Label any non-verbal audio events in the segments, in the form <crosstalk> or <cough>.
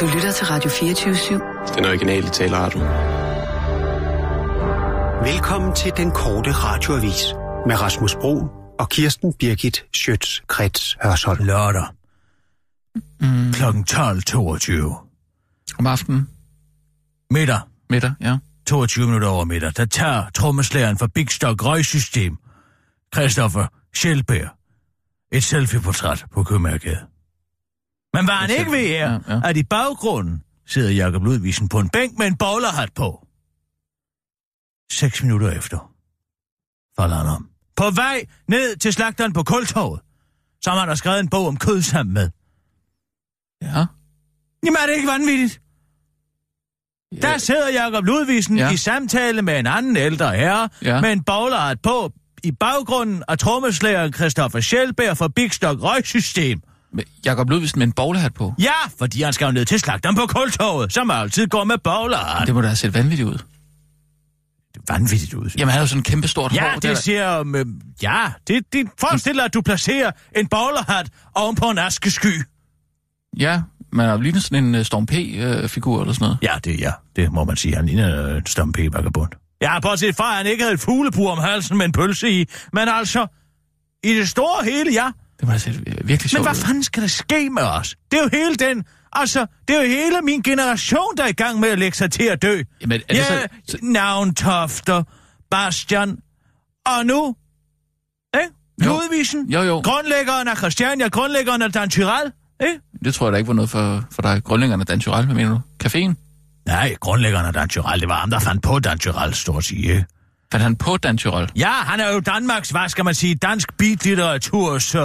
Du lytter til Radio 24-7. Den originale taleradio. Velkommen til den korte radioavis med Rasmus Bro og Kirsten Birgit Schøtz-Krets Hørsholm. Lørdag. Mm. Klokken 12.22. Om aftenen. Middag. Middag, ja. 22 minutter over middag. Der tager trommeslæren for Big Stock Røgsystem, Christoffer Schellberg, et selfie-portræt på Købmagergade. Men var han ikke ved her, Ja, ja. at i baggrunden sidder Jakob Ludvigsen på en bænk med en bowlerhat på. Seks minutter efter falder han om. På vej ned til slagteren på Kultorvet, som han har skrevet en bog om kød sammen med. Ja. Jamen er det ikke vanvittigt? Der sidder Jakob Ludvigsen ja. Ja. i samtale med en anden ældre herre, ja. Ja. med en bowlerhat på i baggrunden af trommeslægeren Christoffer Schellberg fra Big Stock Røgsystem. Med Jakob Ludvigsen med en bowlerhat på. Ja, fordi han skal jo ned til slagteren på Kultorvet, som altid går med bowlerhat. Det må da have set vanvittigt ud. Det vanvittigt ud. Jamen, han har jo sådan en kæmpe stort Ja, hår. det der- ser... Um, øh, ja, det, det forestiller, at du placerer en bowlerhat oven på en askesky. Ja, man har lignet sådan en uh, Storm P-figur eller sådan noget. Ja, det ja. Det må man sige. Han ligner øh, en stum p vagabond Ja, bortset fra, at han ikke havde et fuglebur om halsen med en pølse i. Men altså, i det store hele, ja. Det set øh, virkelig Men sjovt hvad ud. fanden skal der ske med os? Det er jo hele den... Altså, det er jo hele min generation, der er i gang med at lægge sig til at dø. Jamen, er det ja, så- Navntofter, Bastian, og nu... Ikke? Jo. Ludvigsen, Jo, jo. grundlæggeren af Christiania, grundlæggeren af Dan Tyrell, ikke? Det tror jeg da ikke var noget for, for dig. Grundlæggerne af Dan Tyrell, hvad mener du? Caféen? Nej, grundlæggeren af Dan Tyrell, det var ham, der fandt på Dan Tyrell, stort sige. Fandt han på Dan Tyrell? Ja, han er jo Danmarks, hvad skal man sige, dansk beatlitteraturs uh,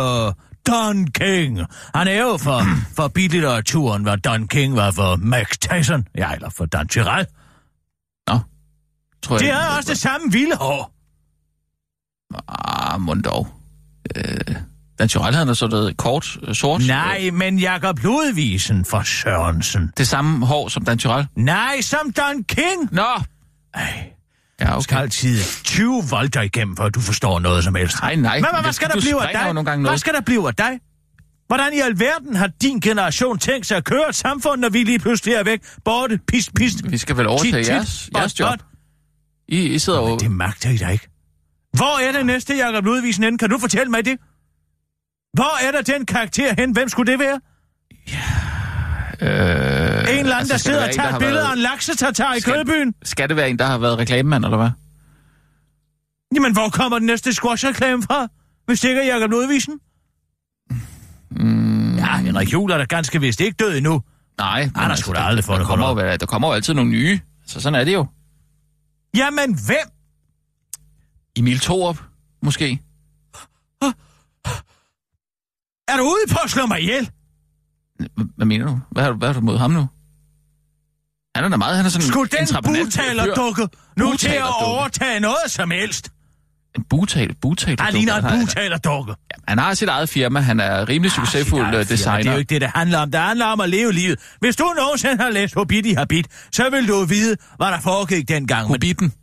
Don King. Han er jo for, <clears throat> for beatlitteraturen, hvad Don King var for Max Tyson. Ja, eller for Dan Tyrell. Nå. Tror jeg, har også det samme vilde hår. Ah, mund dog. Øh, Dan Tyrell havde så noget kort, øh, sort. Nej, men Jakob Ludvigsen for Sørensen. Det samme hår som Dan Tyrell. Nej, som Don King. Nå! Ej, Ja, du skal okay. altid 20 volter igennem, før du forstår noget som helst. Nej, nej. Men hvad, men hvad skal der blive af dig? nogle gange Hvad noget. skal der blive af dig? Hvordan i alverden har din generation tænkt sig at køre et samfund, når vi lige pludselig er væk? Borte, pist, pist. Vi skal vel overtage tit, tit, jeres, job. I, I sidder. Men det magter I da ikke. Hvor er det næste Jakob Ludvigsen henne? Kan du fortælle mig det? Hvor er der den karakter hen? Hvem skulle det være? Øh, En eller anden, altså, der sidder det og tager der et billede været- af en laksetatar i Skal- Kødbyen. Skal det være en, der har været reklamemand, eller hvad? Jamen, hvor kommer den næste squash-reklame fra? Hvis det ikke er Jakob Ludvigsen? Mm, Ja, Henrik Juhl er da ganske vist ikke død endnu. nej. men har altså, sgu da der- aldrig fundet der på kommer, jo, der kommer jo altid nogle nye. Så sådan er det jo. Jamen, hvem? Emil Thorup, måske. Er du ude på at slå mig ihjel? Hvad mener du? Hvad har, du- hvad har du mod ham nu? Han er da meget, han er sådan Skulle en den entreprenant butaler fyr. dukke nu til at overtage noget som helst? En butaler, butaler. Han ligner en butaler dukke. Han har sit eget firma, han er rimelig succesfuld Ah, øh, Det er designer. jo ikke det, det handler om. Det handler om at leve livet. Hvis du nogensinde har læst Hobbiti Habit, så vil du vide, hvad der foregik dengang. Hobbiten.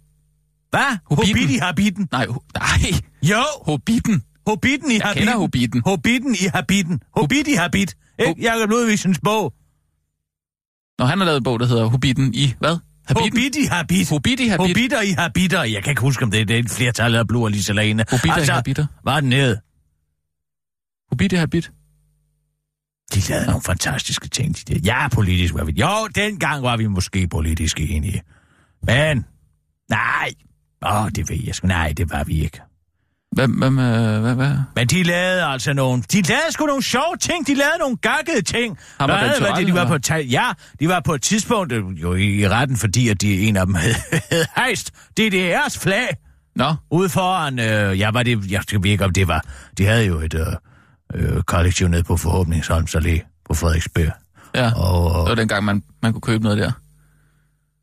Hvad? Hobbiten. Hobbiti Habitten? Nej, ho- nej. Jo, Hobbiten. Hobbiten i Habitten. kender Hobbiten. Hobbiten i Habitten. Hobbiti Habit. Ikke Jakob Ludvigsens bog. Når han har lavet en bog, der hedder Hobbiten i hvad? Habitten? Hobbiti Habit. Hobbiti Habit. Hobbiter i Habiter. Jeg kan ikke huske, om det er det er et flertal af blod og lige så lane. Hobbiter i Habiter. Hvad er den nede? Hobbit i Habit. De lavede nogle fantastiske ting, de der. Ja, politisk var vi... Jo, dengang var vi måske politisk enige. Men... Nej. Åh, oh, det ved jeg sgu. Nej, det var vi ikke. Hvad, hvad, hvad, hvad, hvad? Men de lavede altså nogle... De lavede sgu nogle sjove ting. De lavede nogle gakkede ting. Ham og Hvad var det, de var på Ja, de var på et tidspunkt øh, jo i, i retten, fordi at de, en af dem <laughs> havde, havde hejst DDR's flag Nå, ude foran... Øh, ja, var det... Jeg ved ikke, om det var... De havde jo et øh, øh, kollektiv nede på Forhåbningsholms Allé på Frederiksberg. ja. Og, Det var dengang, man, man kunne købe noget der.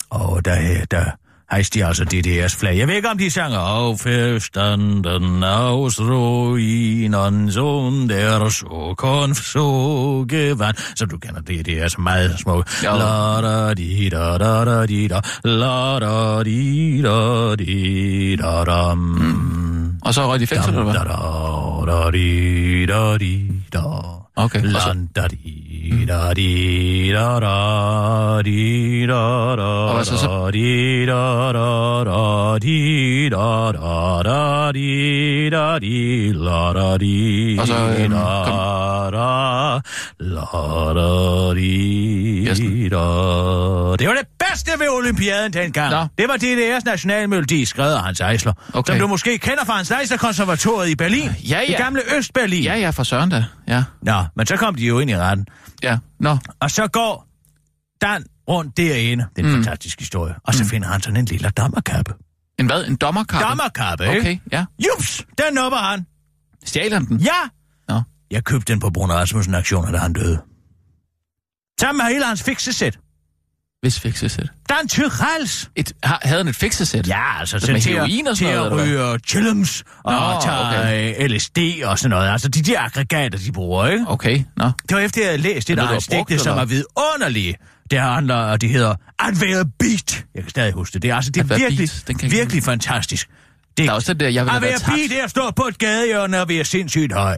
Og der, der hejste de altså DDR's flag. Jeg ved ikke, om de sang Auferstanden aus Ruinen und der Zukunft so gewandt. Så du kender er så meget smukt. Ja. La da di da da da di da, la da di da di da dam. Og så røg de fængsel, eller hvad? da da da di da di da. Okay, Lan, da, di da di da da di da da Og da di da da da di da da da di da di la da di Og da da la da di da. Det var det bedste ved Olympiaden dengang. Nå. Det var DDR's nationalmelodi, skrevet af Hans Eisler. Okay. Som du måske kender fra Hans Eisler konservatoriet i Berlin. Ja, ja. Det ja. gamle Østberlin. Ja, ja, fra søren da. Ja, Nå, men så kom de jo ind i retten. ja. Nå, Og så går Dan rundt derinde. Det er en mm. fantastisk historie. Og så mm. finder han sådan en lille dommerkappe. en hvad? En dommerkappe? Dommerkappe, ikke? Okay, ja. Jups, den nupper han. Stjæler han den? Ja! Nå. Jeg købte den på Brun Rasmussen aktioner, da han døde. Sammen med hele hans fiksesæt. Hvis fikses Dan Tyrells. Et, har, havde han et fiksesæt? Ja, altså så med til, heroin og at, sådan til noget, at eller ryge chillums og Nå, tage okay. LSD og sådan noget. Altså de der aggregater, de bruger, ikke? Okay, nå. Det var efter, jeg havde læst brugt, stikte, som er vidunderlige. Det handler, og det hedder At være beat. Jeg kan stadig huske det. Det er, altså, det At er virkelig, virkelig fantastisk. Det, Der er også det der, jeg vil at have være været tabt. beat er at stå på et gadehjørne og være sindssygt høj.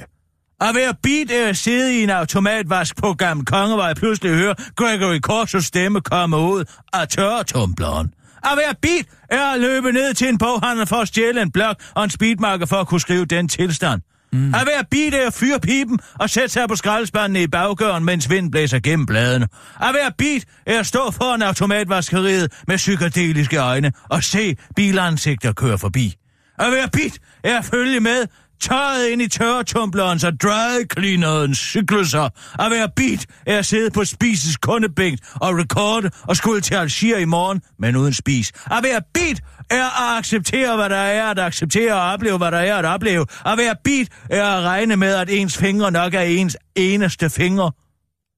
At være beat er at sidde i en automatvask på Gammel Kongevej pludselig høre Gregory Corsos stemme komme ud af tørretumbleren. At være beat er at løbe ned til en boghandel for at stjæle en blok og en speedmarker for at kunne skrive den tilstand. Mm. At være beat er at fyre pipen og sætte sig på skraldespanden i baggøren, mens vinden blæser gennem bladene. At være beat er at stå foran automatvaskeriet med psykedeliske øjne og se bilansigter køre forbi. At være beat er at følge med tørret ind i tørretumbleren, så dry cleanerens cykluser. At være beat er at sidde på spises kundebænk og rekorde og skulle til Algier i morgen, men uden spis. At være beat er at acceptere, hvad der er at acceptere og opleve, hvad der er at opleve. At være beat er at regne med, at ens fingre nok er ens eneste finger.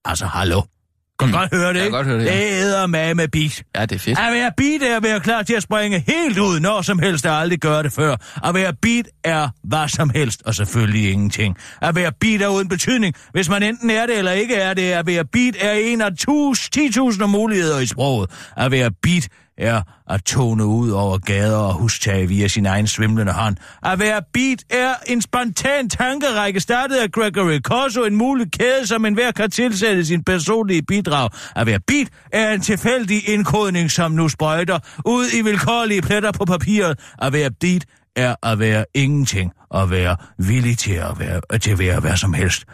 Altså, hallo. Kan mm. godt høre det, Jeg kan ikke? godt høre det, ja. Det æder med med beat. Ja, det er fedt. At være beat er at være klar til at springe helt ud, når som helst, og aldrig gøre det før. At være beat er hvad som helst, og selvfølgelig ingenting. At være beat er uden betydning, hvis man enten er det eller ikke er det. At være beat er en af tus, 10.000 muligheder i sproget. At være beat er at tone ud over gader og hustage via sin egen svimlende hånd. At være beat er en spontan tankerække startet af Gregory Corso, en mulig kæde, som enhver kan tilsætte sin personlige bidrag. At være beat er en tilfældig indkodning, som nu sprøjter ud i vilkårlige pletter på papiret. At være beat er at være ingenting, at være villig til at være, til at være hvad som helst.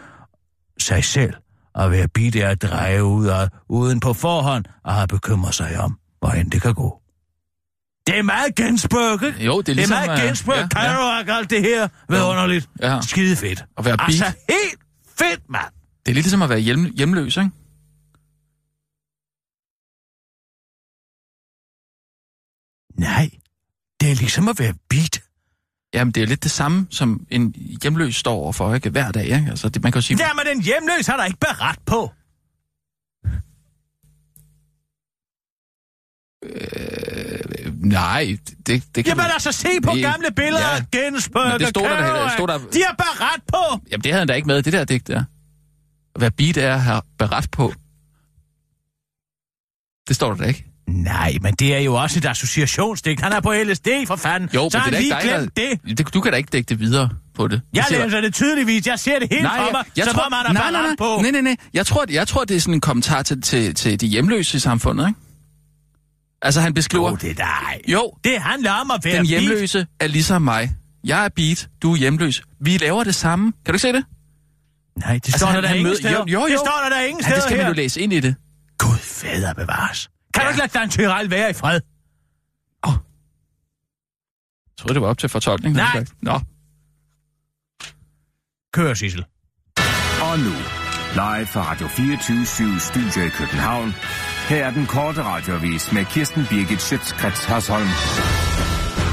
Sig selv. At være beat er at dreje ud af, uden på forhånd at have bekymret sig om, hvordan det kan gå. Det er meget Gensburg, ikke? Jo, det er ligesom... det er meget øh, Gensburg, ja, ja, ja. Kerouac, alt det her. Vidunderligt. Ja. Skide fedt. At være beat. Altså, helt fedt, mand. Det er lidt ligesom at være hjem, hjemløs, ikke? Nej, det er ligesom at være beat. Jamen, det er lidt det samme, som en hjemløs står overfor, ikke? Hver dag, ikke? Altså, det, man kan jo sige... Jamen, den hjemløs har der ikke beret på. Øh, nej, det, det kan Jamen du... altså, se på Det- gamle billeder ja. af Gensburg Men det stod der heller- Kerouac. stod der- De har beret på. Jamen, det havde han da ikke med, det der digt der. Være beat er have beret på. Det står der da ikke. Nej, men det er jo også et associationsdigt. Han er på LSD, for fanden. Jo, så men det er ikke dig, det. det. Du kan da ikke dække det videre på det. Jeg siger- læser det tydeligvis. Jeg ser det helt Nej, for mig, jeg, jeg som tror, om han har nej, nej, beret på. nej, nej, nej. Jeg tror, jeg tror, det er sådan en kommentar til, til, til de hjemløse i samfundet, ikke? Altså, han beskriver... Jo, det er dig. Jo, Det handler om at være den beat. hjemløse er ligesom mig. Jeg er beat, du er hjemløs. Vi laver det samme. Kan du ikke se det? Nej, det Altså, står han- der, der han ingen mød- steder. jo, jo, Det jo. står der, der ingen Ja, steder det skal her. man jo læse ind i det. Gud fader bevares. Kan Ja. du ikke lade Dan Tyrell være i fred? Jeg troede, det var op til fortolkning. Nej. Nå. Kør, Sissel. Og nu, live fra Radio 24 Studio i København. Her er den korte radiovis med Kirsten Birgit Schøtzgrads Hasholm.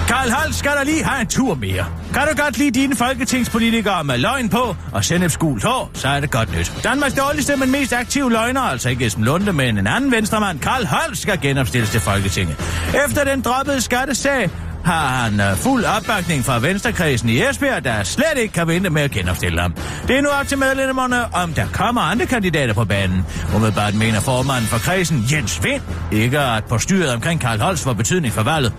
Karl Holst skal der lige have en tur mere. Kan du godt lide dine folketingspolitikere med løgn på og sennepsgult hår, så er det godt nyt. Danmarks dårligste, men mest aktive løgner, altså ikke Esben Lunde, men en anden venstremand, Karl Holst, skal genopstilles til Folketinget. Efter den droppede skattesag har han øh, fuld opbakning fra Venstrekredsen i Esbjerg, der slet ikke kan vente med at genopstille ham. Det er nu op til medlemmerne, om der kommer andre kandidater på banen. Umiddelbart mener formanden for kredsen, Jens Vind, ikke at på styret omkring Karl Holst var betydning for valget.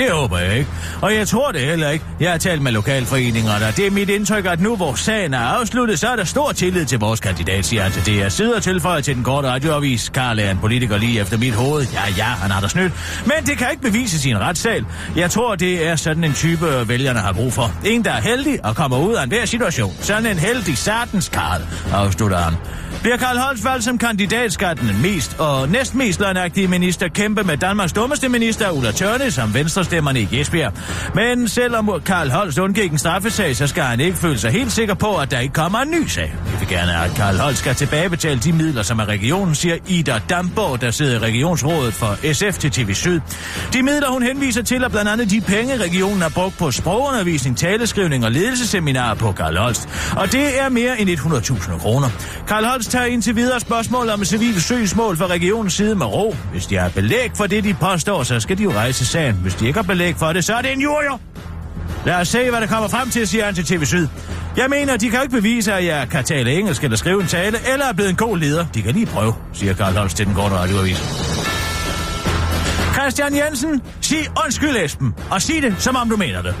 Det håber jeg ikke. Og jeg tror det heller ikke. Jeg har talt med lokalforeningerne, og det er mit indtryk, at nu hvor sagen er afsluttet, så er der stor tillid til vores kandidat, siger han til det. Jeg sidder tilføjet til den korte radioavis. Karl er en politiker lige efter mit hoved. Ja, ja, han har der snydt. Men det kan ikke bevise sin retssal. Jeg tror, det er sådan en type, øh, vælgerne har brug for. En, der er heldig og kommer ud af enhver situation. Sådan en heldig sartens Karl, afslutter han. Bliver Karl Holst valgt som kandidat, skal den mest og næstmest løgnagtige minister kæmpe med Danmarks dummeste minister, Ulla Tørne, som venstrestemmerne i Esbjerg. Men selvom Karl Holst undgik en straffesag, så skal han ikke føle sig helt sikker på, at der ikke kommer en ny sag. Vi vil gerne at Karl Holst skal tilbagebetale de midler, som er regionen, siger Ida Damborg, der sidder i regionsrådet for SF til TV Syd. De midler, hun henviser til, er blandt andet de penge, regionen har brugt på sprogundervisning, taleskrivning og ledelsesseminarer på Karl Holst. Og det er mere end 100.000 kroner. Karl Holst tager indtil videre spørgsmål om civil søgsmål fra regionens side med ro. Hvis de har belæg for det, de påstår, så skal de jo rejse sagen. Hvis de ikke har belæg for det, så er det en jurier. Lad os se, hvad der kommer frem til, siger han til TV Syd. Jeg mener, de kan ikke bevise, at jeg kan tale engelsk eller skrive en tale, eller er blevet en god leder. De kan lige prøve, siger Karl Holst til den korte radioavis. Christian Jensen, sig undskyld, Esben, og sig det, som om du mener det.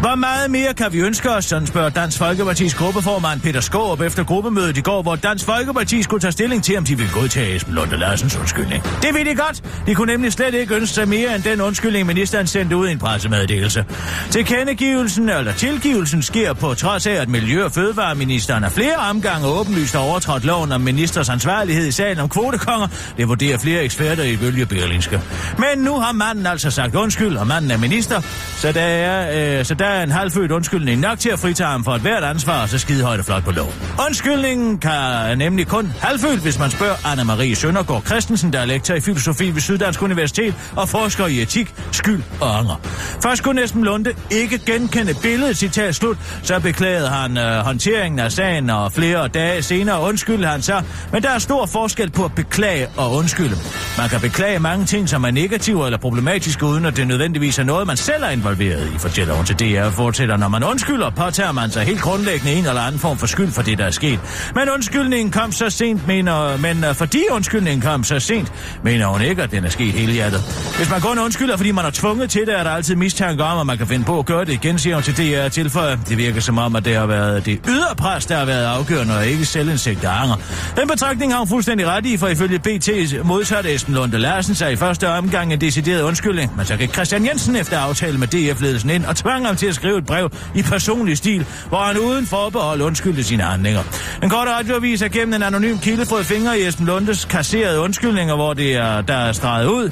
Hvor meget mere kan vi ønske os, sådan spørger Dansk Folkepartis gruppeformand Peter Skåb efter gruppemødet i går, hvor Dansk Folkeparti skulle tage stilling til, om de ville godtage Esben Lunde Larsens undskyldning. Det vil de godt. De kunne nemlig slet ikke ønske sig mere end den undskyldning, ministeren sendte ud i en pressemeddelelse. Tilkendegivelsen eller tilgivelsen sker på trods af, at Miljø- og Fødevareministeren af flere omgange åbenlyst har overtrådt loven om ministers ansvarlighed i sagen om kvotekonger. Det vurderer flere eksperter i Bølge Berlingske. Men nu har manden altså sagt undskyld, og manden er minister, så der er, øh, så der er en halvfødt undskyldning nok til at fritage ham for et hvert ansvar, og så skide højt og flot på lov. Undskyldningen kan nemlig kun halvfødt, hvis man spørger Anna-Marie Søndergaard Christensen, der er lektor i filosofi ved Syddansk Universitet og forsker i etik, skyld og anger. Først kunne Esben Lunde ikke genkende billedet, citat slut, så beklagede han øh, håndteringen af sagen, og flere dage senere undskyldte han sig. Men der er stor forskel på at beklage og undskylde. Man kan beklage mange ting, som er negative eller problematiske, uden at det nødvendigvis er noget, man selv er involveret i, fortæller hun til DR fortsætter. Når man undskylder, påtager man sig helt grundlæggende en eller anden form for skyld for det, der er sket. Men undskyldningen kom så sent, mener, men øh, fordi undskyldningen kom så sent, mener hun ikke, at den er sket hele hjertet. Hvis man kun undskylder, fordi man er tvunget til det, er der altid mistanke om, at man kan finde på at gøre det igen, siger hun til DR tilføjer. Det virker som om, at det har været det ydre pres, der har været afgørende, og ikke selvindsigt, der anger. Den betragtning har hun fuldstændig ret i, for ifølge BT modsatte Kirsten Lunde Larsen sig i første omgang en decideret undskyldning, men så gik Christian Jensen efter aftale med DF-ledelsen ind og tvang ham til at skrive et brev i personlig stil, hvor han uden forbehold undskyldte sine handlinger. En kort radioavis er gennem en anonym kilde fået fingre i Esben Lundes kasserede undskyldninger, hvor det er, der er streget ud.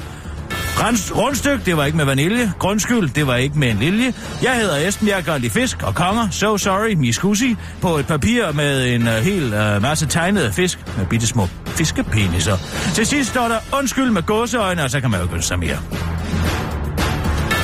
Rens, rundstyk, det var ikke med vanilje. Grundskyld, det var ikke med en lilje. Jeg hedder Esben, jeg gør fisk og konger. So sorry, miskusi. På et papir med en uh, hel uh, masse tegnede fisk med bitte små fiskepeniser. Til sidst står der undskyld med gåseøjne, og så kan man jo gøre sig mere.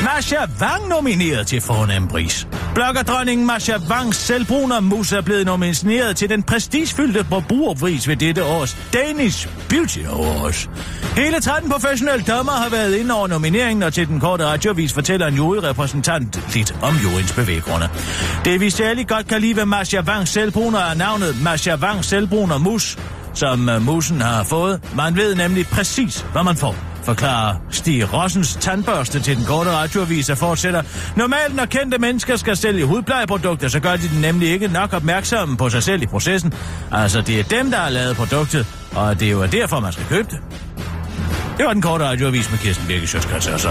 Masha Wang nomineret til fornem pris. Bloggerdronningen Masha Wangs selvbruner mus er blevet nomineret til den prestigefyldte forbrugerpris ved dette års Danish Beauty Awards. Hele 13 professionelle dommer har været inde over nomineringen, og til den korte radiovis fortæller en juryrepræsentant lidt om juryens bevæggrunde. Det vi særlig godt kan lide ved Masha Wangs selvbruner er navnet Masha Wang selvbruner mus, som øh, musen har fået. Man ved nemlig præcis, hvad man får forklarer Stig Rossens tandbørste til den korte radioavis og fortsætter. Normalt, når kendte mennesker skal sælge hudplejeprodukter, så gør de den nemlig ikke nok opmærksomme på sig selv i processen. Altså, det er dem, der har lavet produktet, og det er jo derfor, man skal købe det. Det var den korte radioavis med Kirsten Birke Sjøskrets og så.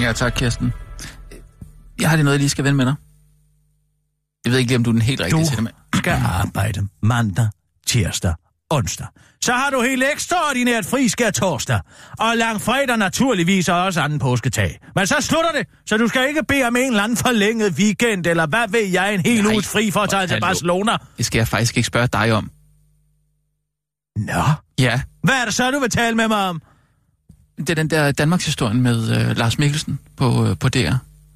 Ja, tak, Kirsten. Jeg har lige noget, jeg lige skal vende med dig. Jeg ved ikke lige, om du er den helt rigtige til det med. skal arbejde mandag, tirsdag, onsdag. Så har du helt ekstraordinært fri skær torsdag. Og langfredag naturligvis og også anden påsketag. Men så slutter det, så du skal ikke bede om en eller anden forlænget weekend, eller hvad ved jeg, en hel Nej, uges fri for at tage til. Barcelona. Det skal jeg faktisk ikke spørge dig om. Nå, Ja, hvad er det så, du vil tale med mig om? det er den der Danmarks-historien med øh, Lars Mikkelsen på, øh, på DR.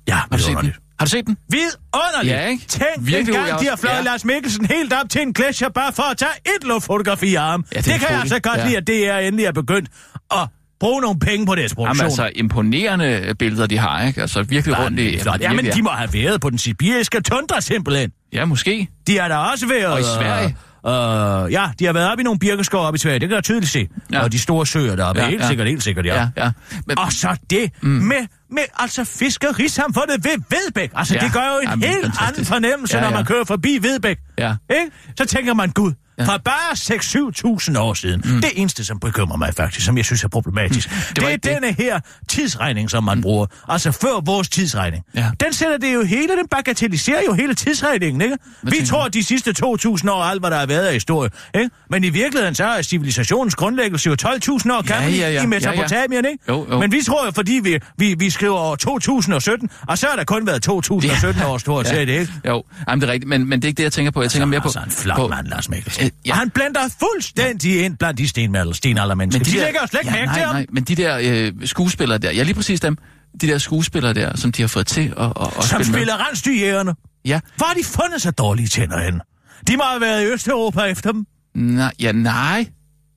Ja, Har du set den? Har du set den? Vidunderligt. Ja, ikke? Tænk Virkelig en gang, god, de har fløjet ja. Lars Mikkelsen helt op til en gletsjer bare for at tage et luftfotografi af ham. Ja, det det, kan jeg utroligt. så godt Ja. lide, at det er endelig er begyndt. Og bruge nogle penge på deres produktion. Jamen altså, imponerende billeder, de har, ikke? Altså, virkelig rundt i... Flot. Jamen, de må have været på den sibiriske tundra simpelthen. Ja, måske. De har da også været... Og i Sverige. Øh, ja, de har været oppe i nogle birkeskov oppe i Sverige, det kan jeg tydeligt se. Ja. Og de store søer deroppe, ja, helt ja. sikkert, helt sikkert, ja. Ja, ja. Men, Og så det mm. med, med altså fiskerisamfundet ved Vedbæk. Altså, Ja. det gør jo en Jamen, helt fantastisk. anden fornemmelse, Ja, ja, når man kører forbi Vedbæk. Ja. Ikke? Så tænker man, gud, Ja. ja. fra bare 6-7.000 år siden. Mm. Det eneste, som bekymrer mig faktisk, som jeg synes er problematisk, mm. det, det er det. denne her tidsregning, som man mm. bruger. Altså før vores tidsregning. Ja. Den sætter det jo hele, den bagatelliserer jo hele tidsregningen, ikke? Hvad Vi tror, at de sidste 2.000 år, alt hvad der har været af historie, ikke? Men i virkeligheden, så er civilisationens grundlæggelse jo 12.000 år gammel ja, ja. i Mesopotamien, ikke? Jo, jo. Men vi tror jo, fordi vi, vi, vi skriver år 2017, og så har der kun været 2017 år stort set, ikke? Jo, jamen, det er rigtigt, men, men det er ikke det, jeg tænker på. Jeg tænker mere på... Altså en flot på mand, Lars Mikkelsen. Ja. ja. Og han blander fuldstændig ind blandt de stenalder, stenaldermennesker. Men de, de lægger jo slet ikke ja, mærke nej, til ham. nej, men de der øh, skuespillere der, ja lige præcis dem, de der skuespillere der, som de har fået til at, at, at Som spille spiller rensdyrjægerne. Ja, Hvor har de fundet så dårlige tænder hen? De må have været i Østeuropa efter dem. nej, ja, nej.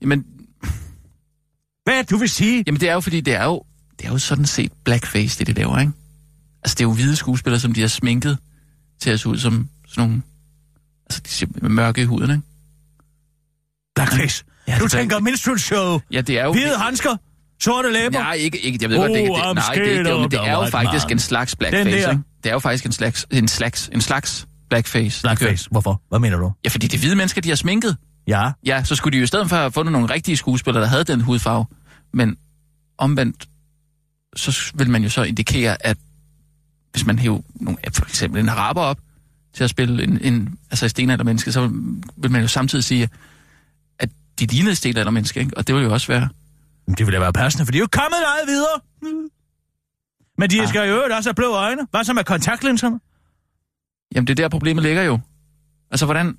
Jamen, Hvad det, du vil sige? jamen, det er jo fordi, det er jo, det er jo sådan set blackface, det de laver, ikke? Altså, det er jo hvide skuespillere, som de har sminket til at se ud som sådan nogle... Altså, de ser mørke i huden, ikke? Blackface. Ja, du det er tænker minstrel show. Ja, det er jo... Hvide handsker. Sorte læber. Nej, ikke, ikke, jeg ved godt, det, ikke, Oh, det, I'm nej, det er det, det of er jo faktisk en slags blackface, Den der. ikke? Det er jo faktisk en slags, en slags, en slags blackface. Blackface. Hvorfor? Hvad mener du? Ja, fordi de hvide mennesker, de har sminket. Ja. Ja, så skulle de jo i stedet for have fundet nogle rigtige skuespillere, der havde den hudfarve. Men omvendt, så vil man jo så indikere, at hvis man hæver nogle, for eksempel en araber op til at spille en, en altså stenaldermenneske, så vil man jo samtidig sige, de lignede et stenaldermenneske, ikke? Og det vil jo også være... Men det ville da være passende, for de er jo kommet meget videre. Men de Ah. skal jo også have blå øjne. Hvad så med kontaktlinserne? Jamen, det er der, problemet ligger jo. Altså, hvordan...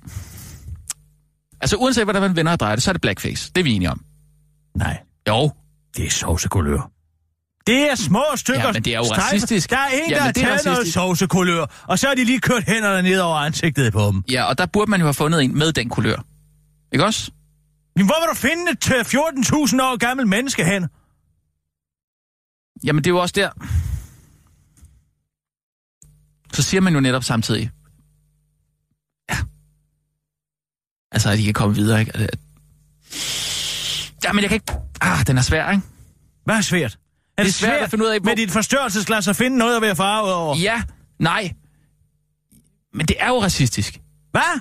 Altså, uanset hvordan man vender og drejer det, så er det blackface. Det er vi enige om. Nej, Jo. det er sovsekulør. Det er små stykker. Ja, men det er jo strejfer. racistisk. Der er en, Ja, der har det er taget noget sovsekulør, og så har de lige kørt hænderne ned over ansigtet på dem. Ja, og der burde man jo have fundet en med den kulør. Ikke også? Men hvor vil du finde et øh, 14.000 år gammelt menneske hen? Jamen, det er jo også der. Så siger man jo netop samtidig. Ja. Altså, at de kan komme videre, ikke? At- Jamen, jeg kan ikke... Ah, den er svær, ikke? Hvad er svært? Er Det er svært at finde ud af, hvor- med dit forstørrelsesglas at finde noget at være farvet over? Ja, nej. Men det er jo racistisk. Hvad?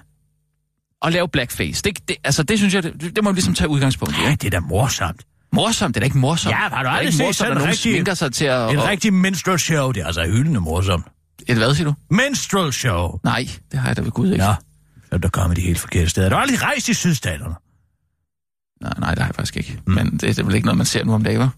At lave blackface. Det, det, altså, det synes jeg, det, det må vi ligesom tage udgangspunkt i, ikke? det er da morsomt. Morsomt, det er da ikke morsomt. Ja, har du aldrig set morsomt, sådan nogen rigtig- sig til at... En og- rigtig minstrel show, det er altså hyldende morsomt. Et hvad, siger du? Minstrel show. Nej, det har jeg da ved Gud ikke. Ja, så er der kommet de helt forkerte steder. Du har aldrig rejst i sydstaterne. Nej, nej, det har jeg faktisk ikke. Mm. Men det, det er vel ikke noget, man ser nu om dagen?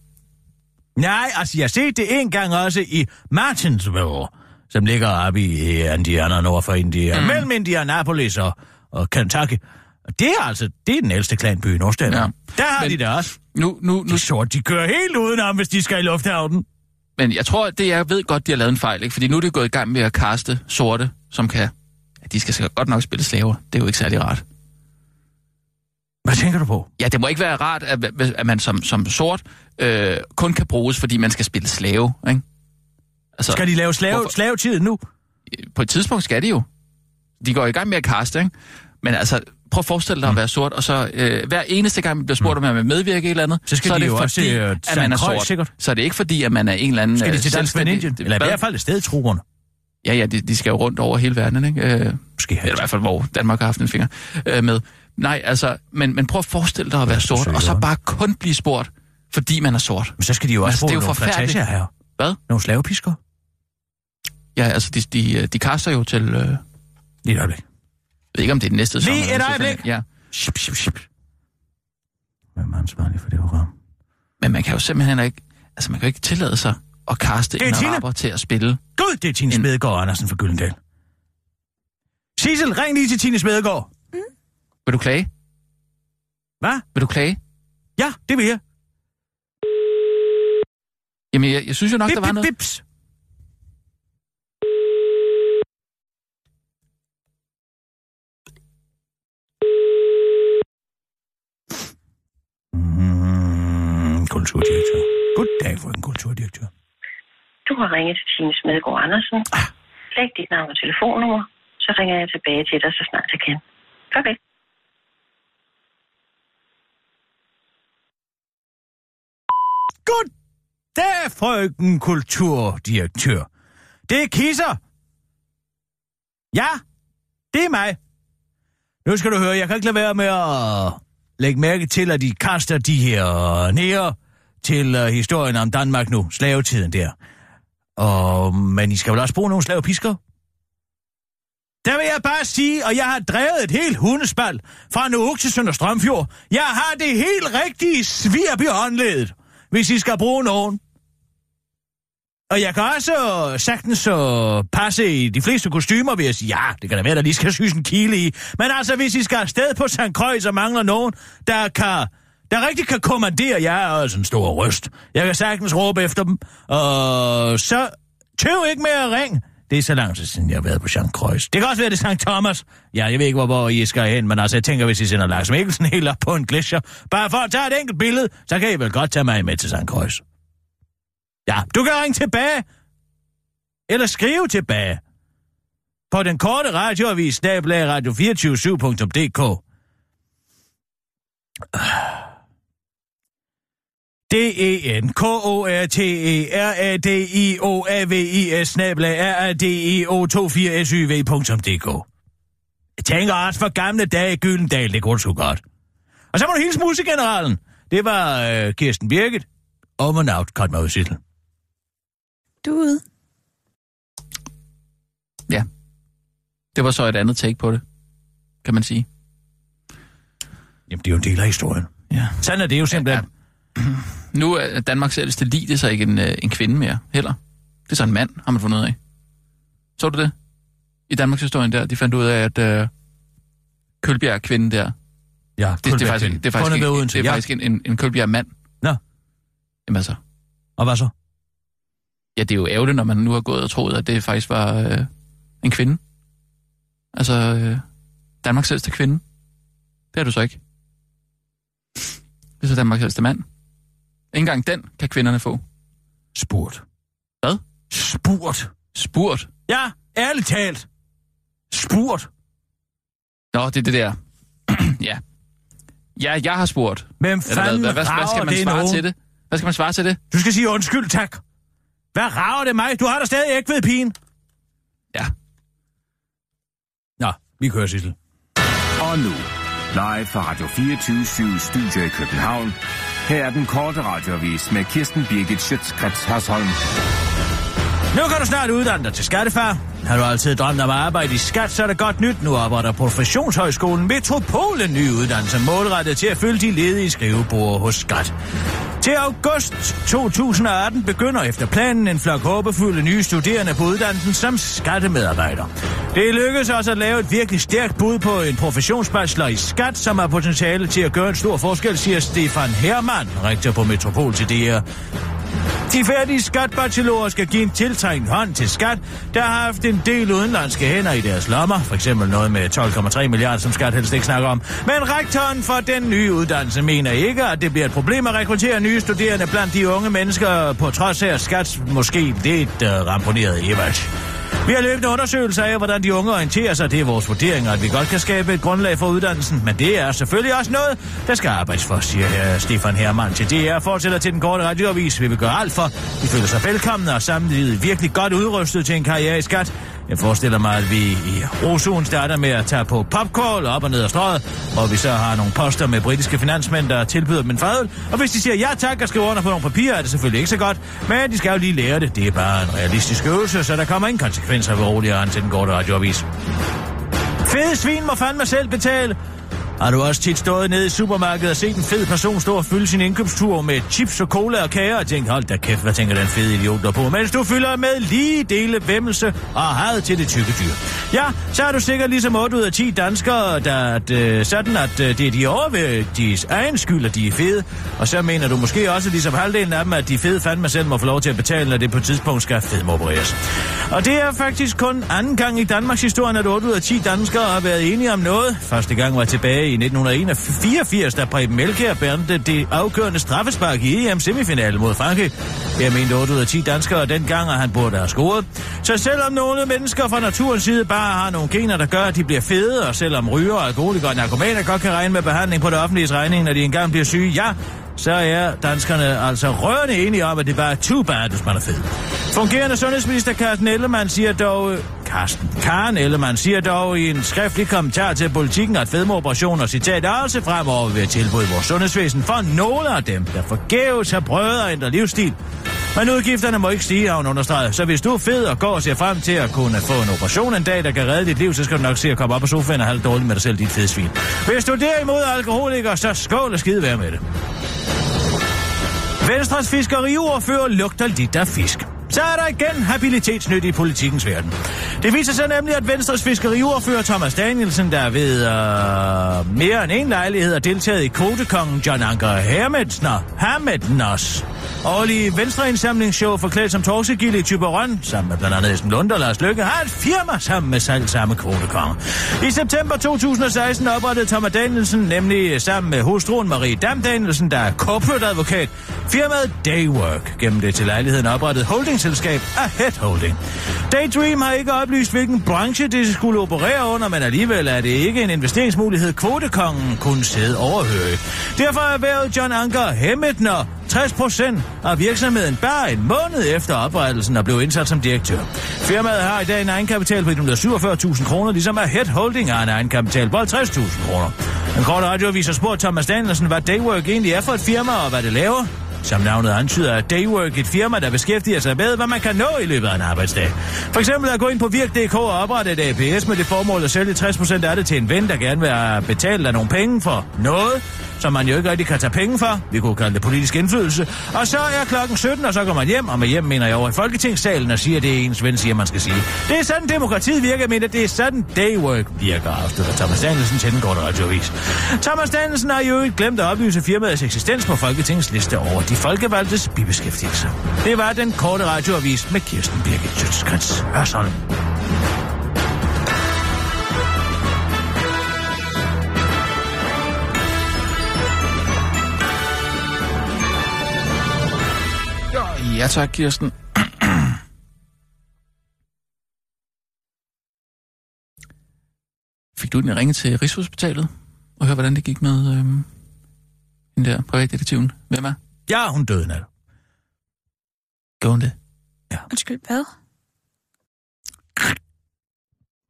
Nej, altså jeg har set det en gang også i Martinsville, som ligger oppe i Indiana, nord for Indiana, mm. mellem Indianapolis og, og Kentucky. Og det er altså, det er den ældste klanby i Nordstaten. Ja. Der har Men- de det også. Nu, nu, nu, De sorte, de kører helt udenom, hvis de skal i lufthavnen. men jeg tror, det jeg ved godt, de har lavet en fejl, ikke? Fordi nu er det gået i gang med at kaste sorte, som kan... Ja, de skal sikkert godt nok spille slaver. Det er jo ikke særlig rart. Hvad tænker du på? Ja, det må ikke være rart, at, at man som, som sort øh, kun kan bruges, fordi man skal spille slave, ikke? Altså, Skal de lave slave, Hvorfor- slavetid nu? På et tidspunkt skal de jo. De går i gang med at kaste, ikke? Men altså, prøv at forestille dig at være sort, og så øh, hver eneste gang, man bliver spurgt, om man vil medvirke i et eller andet, Så skal er de det jo fordi, også, øh, at man er krøj, sort. sikkert. Så er det ikke fordi, at man er en eller anden... Skal de øh, til Dansk Indien? Eller i hvert fald et sted, truerne. Ja, ja, de, de skal jo rundt over hele verden, ikke? Øh, Måske eller i hvert fald, hvor Danmark har haft en finger øh, med. Nej, altså, men, men prøv at forestille dig at være så sort, og så bare kun blive spurgt, fordi man er sort. Men så skal de jo også Altså, bruge det er jo forfærdeligt. her. Hvad? Nogle slavepisker. Ja, altså, de, de, de kaster jo til... Øh, Lige et øjeblik. ved ikke, om det er næste sommer. Lige et øjeblik. Ja, Ship, ship, ship. Hvem er ansvarlig for det program? men man kan jo simpelthen ikke... Altså, man kan jo ikke tillade sig at kaste en Tina. araber til at spille. Gud, det er Tine En- Smedegaard Andersen fra Gyldendal. Sissel, ring lige til Tine Smedegaard. Vil du klage? Hvad? Vil du klage? Ja, det vil jeg. Jamen, jeg, jeg synes jo nok, Bip, der var bip, noget... bips. Kulturdirektør. Goddag, frøken kulturdirektør. Du har ringet til Tine Smedegaard Andersen. Ah. Læg dit navn og telefonnummer, så ringer jeg tilbage til dig, så snart jeg kan. Farvel. Goddag, frøken kulturdirektør. Det er Kisser. Ja, det er mig. Nu skal du høre, jeg kan ikke lade være med at lægge mærke til, at de kaster de her nære til uh, historien om Danmark nu, slavetiden der. Og, men I skal vel også bruge nogle slavepisker? Der vil jeg bare sige, og jeg har drevet et helt hundespald fra Nuuk til Sønder Strømfjord. Jeg har det helt rigtige svirp i håndledet, hvis I skal bruge nogen. Og jeg kan også sagtens uh, passe i de fleste kostymer, vil jeg sige, ja, det kan da være, der lige skal syes en kile i. Men altså, hvis I skal afsted på St. Croix, og mangler nogen, der kan der rigtig kan kommandere jer, er altså en stor røst. Jeg kan sagtens råbe efter dem. Og så tøv ikke med at ringe. Det er så lang tid siden, jeg har været på Jean Croix. Det kan også være, det er St. Thomas. Ja, jeg ved ikke, hvor, hvor I skal hen, men altså, jeg tænker, hvis I sender Lars Mikkelsen <laughs> helt op på en gletscher, bare for at tage et enkelt billede, så kan I vel godt tage mig med til St. Croix. Ja, du kan ringe tilbage. Eller skrive tilbage. På den korte radioavis, snablag radio247.dk. D-E-N-K-O-R-T-E-R-A-D-I-O-A-V-I-S snablag R-A-D-I-O-2-4-S-Y-V.dk Jeg tænker også for gamle dage Gyldendal, det kunne sgu godt. Og så må du hilse musikgeneralen. Det var øh, Kirsten Birgit. Om and out, cut mig ud. Du ude. Ja. Det var så et andet take på det, kan man sige. Jamen, det er jo en del af historien. Ja. Sådan er det jo simpelthen. Ja. Nu er Danmarks ældste lig, det er så ikke en, øh, en kvinde mere, heller. Det er så en mand, har man fundet ud af. Så du det? I Danmarks historien der, de fandt ud af, at øh, Kølbjerg kvinden der, Ja, det, det, er faktisk, det er faktisk, en, det er ja. faktisk en, en, en Kølbjerg mand. Nå. Jamen altså, Og hvad så? ja, det er jo ærgerligt, når man nu har gået og troet, at det faktisk var øh, en kvinde. Altså, øh, Danmarks ældste kvinde. Det er du så ikke. Det er så Danmarks ældste mand. Ikke engang den kan kvinderne få. Spurt. Hvad? Spurt. Spurt. Ja, ærligt talt. Spurt. Nå, det er det der. <clears throat> ja. Ja, jeg har spurgt. Hvem fanden hvad, hvad, hvad skal man det svare nogen? til det? Hvad skal man svare til det? Du skal sige undskyld, tak. Hvad rager det mig? Du har da stadig ikke ved pigen. Ja. Nå, vi kører, Sissel. Og nu, live fra Radio 24 Studio i København. Her er den korte radiovis med Kirsten Birgit Schøtzgrads Hasholm. Nu kan du snart uddanne dig til skattefar. Har du altid drømt om at arbejde i skat, så er det godt nyt. Nu arbejder Professionshøjskolen Metropol en ny uddannelse målrettet til at fylde de ledige skrivebord hos skat. Til august 2018 begynder efter planen en flok håbefulde nye studerende på uddannelsen som skattemedarbejder. Det lykkedes også at lave et virkelig stærkt bud på en professionsbachelor i skat, som har potentiale til at gøre en stor forskel, siger Stefan Hermann, rektor på Metropol til DR. De færdige skatbachelorer skal give en tiltrængt hånd til skat, der har haft en del udenlandske hænder i deres lommer. For eksempel noget med 12,3 milliarder, som skat helst ikke snakker om. Men rektoren for den nye uddannelse mener ikke, at det bliver et problem at rekruttere nye studerende blandt de unge mennesker, på trods af at skat måske lidt øh, uh, ramponeret image. Vi har løbende undersøgelser af, hvordan de unge orienterer sig. Det er vores vurdering, at vi godt kan skabe et grundlag for uddannelsen. Men det er selvfølgelig også noget, der skal arbejdes for, siger her Stefan Hermann til DR. Fortsætter til den korte radioavis. Vi vil gøre alt for. Vi føler sig velkomne og samtidig virkelig godt udrustet til en karriere i skat. Jeg forestiller mig, at vi i Rosun starter med at tage på popcorn op og ned ad strøget, hvor vi så har nogle poster med britiske finansmænd, der tilbyder dem en fadøl. Og hvis de siger ja tak og skriver under på nogle papirer, er det selvfølgelig ikke så godt. Men de skal jo lige lære det. Det er bare en realistisk øvelse, så der kommer ingen konsekvens konsekvenser ved roligere til den korte radioavis. Fede svin må fandme selv betale. Har du også tit stået nede i supermarkedet og set en fed person stå og fylde sin indkøbstur med chips og cola og kager og tænkt, hold da kæft, hvad tænker den fede idiot der på, mens du fylder med lige dele vemmelse og had til det tykke dyr. Ja, så er du sikkert ligesom 8 ud af 10 danskere, der at, øh, sådan, at øh, det er de overvægtiges egen skyld, at de er fede. Og så mener du måske også, ligesom halvdelen af dem, at de fede fandme selv må få lov til at betale, når det på et tidspunkt skal fedmopereres. Og det er faktisk kun anden gang i Danmarks historie, at 8 ud af 10 danskere har været enige om noget. Første gang var tilbage i 1984, da Preben Melkær bærte det afgørende straffespark i EM-semifinalen mod Frankrig. Jeg mente 8 ud af 10 danskere dengang, at han burde have scoret. Så selvom nogle mennesker fra naturens side bare har nogle gener, der gør, at de bliver fede, og selvom ryger, alkoholikere og narkomaner godt kan regne med behandling på det offentlige regning, når de engang bliver syge, ja, så er danskerne altså rørende enige om, at det bare er too bad, hvis man er fed. Fungerende sundhedsminister Carsten Ellemann siger dog... Carsten Karen Ellemann siger dog i en skriftlig kommentar til politikken, at fedmeoperationer, citat, også fremover vil være tilbud vores sundhedsvæsen for nogle af dem, der forgæves har prøvet at ændre livsstil. Men udgifterne må ikke stige, har hun understreget. Så hvis du er fed og går og ser frem til at kunne få en operation en dag, der kan redde dit liv, så skal du nok se at komme op på sofaen og have det dårligt med dig selv, dit fede svin. Hvis du derimod er alkoholiker, så skål og skide være med det. Venstres fiskeriordfører lugter lidt af fisk. Så er der igen habilitetsnyt i politikens verden. Det viser sig nemlig, at Venstres fiskeriordfører Thomas Danielsen, der ved øh, mere end en lejlighed har deltaget i kvotekongen John Anker Hermetsner, Hermetners, årlige venstreindsamlingsshow forklædt som torsegilde i Typerøn, sammen med blandt andet Esben Lund og Lars Løkke, har et firma sammen med selv samme kvotekonge. I september 2016 oprettede Thomas Danielsen nemlig sammen med hustruen Marie Dam Danielsen, der er corporate advokat, firmaet Daywork, gennem det til lejligheden oprettet datterselskab af Head Holding. Daydream har ikke oplyst, hvilken branche det skulle operere under, men alligevel er det ikke en investeringsmulighed, kvotekongen kunne sidde overhøre. Derfor erhvervede John Anker Hemmetner 60 procent af virksomheden bare en måned efter oprettelsen og blev indsat som direktør. Firmaet har i dag en egenkapital på 147.000 kroner, ligesom at Head Holding har en egenkapital på 50.000 kroner. En kort radioavis har spurgt Thomas Danielsen, hvad Daywork egentlig er for et firma og hvad det laver. Som navnet antyder er Daywork et firma, der beskæftiger sig med, hvad man kan nå i løbet af en arbejdsdag. For eksempel at gå ind på Virk.dk og oprette et APS med det formål at sælge 60% af det til en ven, der gerne vil have betalt af nogle penge for noget, som man jo ikke rigtig kan tage penge for. Vi kunne kalde det politisk indflydelse. Og så er klokken 17, og så går man hjem, og med hjem mener jeg over i Folketingssalen og siger, at det er ens ven siger, man skal sige. Det er sådan, demokratiet virker, men mener, det er sådan, Daywork virker, afslutter Thomas Danielsen til den korte radioavis. Thomas Danielsen har jo ikke glemt at oplyse firmaets eksistens på Folketingets liste over de folkevalgtes bibeskæftigelser. Det var den korte radioavis med Kirsten Birgit Sjøtskrets Hørsholm. Ja tak, Kirsten. Fik du den ringe til Rigshospitalet og høre, hvordan det gik med øhm, den der privatdetektiven? Hvem er? Ja, hun døde nat. Gjorde hun det? Undskyld, hvad?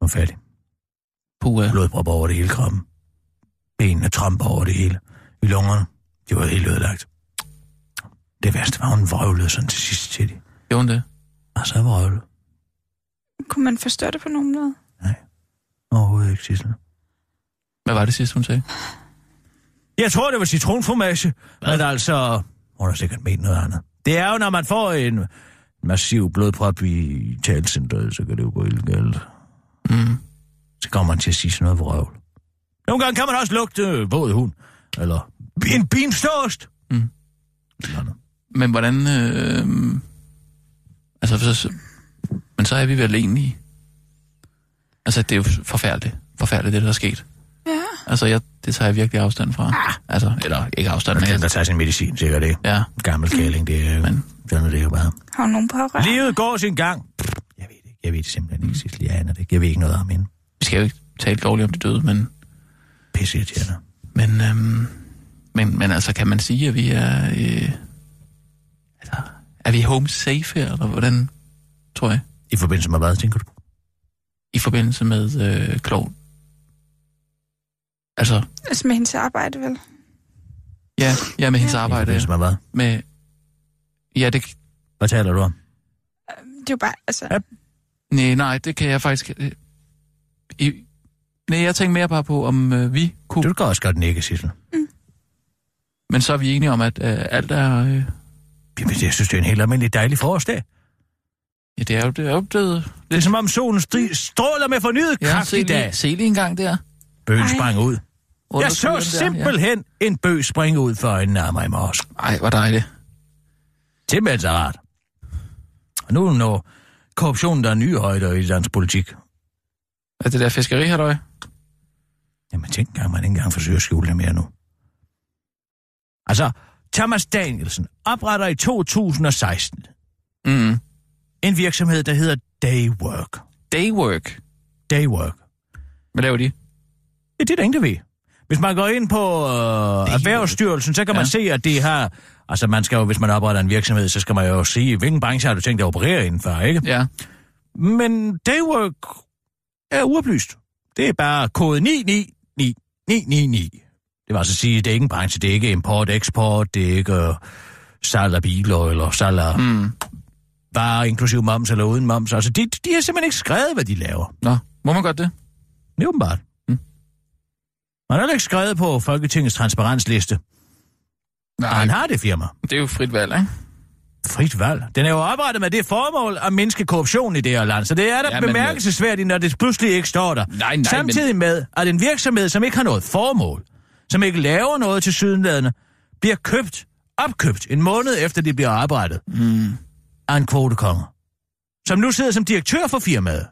Hun var færdig. Puh, Blodpropper over det hele kroppen. Benene tramper over det hele. I lungerne. De var helt ødelagt. Det værste var, hun vrøvlede sådan til sidst til de. gjorde hun det? Og så vrøvlede. Kunne man forstå det på nogen måde? Overhovedet ikke, Sissel. Hvad var det sidste, hun sagde? Jeg tror, det var citronformage. Men altså, hun har sikkert ment noget andet. Det er jo, når man får en massiv blodprop i talcentret, så kan det jo gå helt galt. Mm. Så kommer man til at sige sådan noget vrøvl. Nogle gange kan man også lugte øh, våd hund. Eller en bimståst. Mm. Eller noget. Men hvordan... Øh, altså, så, men så er vi vel enige. Altså, det er jo forfærdeligt. Forfærdeligt, det der er sket. Ja. Altså, jeg, det tager jeg virkelig afstand fra. Altså, eller ikke afstand, men... kan da tage sin medicin, sikkert det. Ja, Gammel kæling, det er, Men- sådan er det jo bare. Har hun nogen pårørende? Livet går sin gang. Jeg ved det ikke. Jeg ved det simpelthen ikke, Sissel. Jeg aner det. Jeg ved ikke noget om hende. vi skal jo ikke tale dårligt om de døde, men... Pisse irriterende. Men, øhm, men, men altså, kan man sige, at vi er... Øh, er vi home safe her, eller hvordan, tror jeg? I forbindelse med hvad, tænker du? I forbindelse med øh, klog. Altså, Altså med hendes arbejde, vel? ja, ja med hendes I arbejde. forbindelse med hvad? Med, ja, det, Hvad taler du om? Det er jo bare, altså... Ja. nej, nej, det kan jeg faktisk... I, nej, jeg tænker mere bare på, om øh, vi kunne... Du kan også godt nikke, Sissel. Men så er vi enige om, at øh, alt er... Øh, Jamen, Jeg synes, det er en helt almindelig dejlig forårsdag. ja, det er jo, det er jo blevet... Det er som om solen stri- stråler med fornyet Ja, kraft i dag. se lige en gang der. Bøgen Ej. sprang ud. Under Jeg så der, simpelthen en bøg springe ud for øjnene af mig i morges. Ja. Ej, hvor dejligt. Simpelthen så rart. Og nu når korruptionen der er nye højder i dansk politik. Er det der fiskeri, halløj? Jamen tænk engang, man ikke engang forsøger at skjule det mere nu. Altså, Thomas Danielsen opretter i 2016 Mm. en virksomhed, der hedder Daywork. Daywork. Daywork. Hvad laver de? Ja, det er der ingen, der ved. Hvis man går ind på øh, Erhvervsstyrelsen, så kan man Ja. se, at det har... Altså, man skal jo, hvis man opretter en virksomhed, så skal man jo sige, hvilken branche har du tænkt at operere indenfor, ikke? Ja. Men Daywork er uoplyst. Det er bare kode 999999. Det vil altså sige, det er ikke en branche, det er ikke import, eksport, det er ikke øh, salg af biler, eller salg af Mm. varer, inklusive moms eller uden moms. Altså, de, de har simpelthen ikke skrevet, hvad de laver. Nå, må man godt det? Det er åbenbart. Mm. Man har ikke skrevet på Folketingets transparensliste. Nej, Og han har det firma. det er jo frit valg, ikke? Frit valg. Den er jo oprettet med det formål at mindske korruption i det her land, så det er da Ja, men- bemærkelsesværdigt, når det pludselig ikke står der. Nej, nej, Samtidig med, at en virksomhed, som ikke har noget formål, som ikke laver noget til sydenladende, bliver købt, opkøbt en måned efter de bliver oprettet Mm. af en kvotekonge, som nu sidder som direktør for firmaet,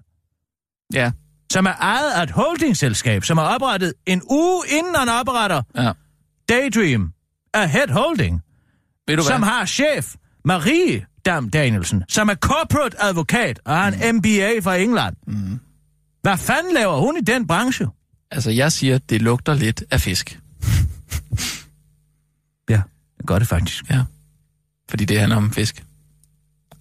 Ja, som er ejet af et holdingselskab, som er oprettet en uge inden han opretter ja. Daydream af Head Holding, Ved du hvad? som har chef Marie Dam Danielsen, som er corporate advokat og har en MBA fra England. Mm. Hvad fanden laver hun i den branche? Altså, jeg siger, det lugter lidt af fisk. <laughs> Ja, det gør det faktisk. Ja. Fordi det handler om fisk.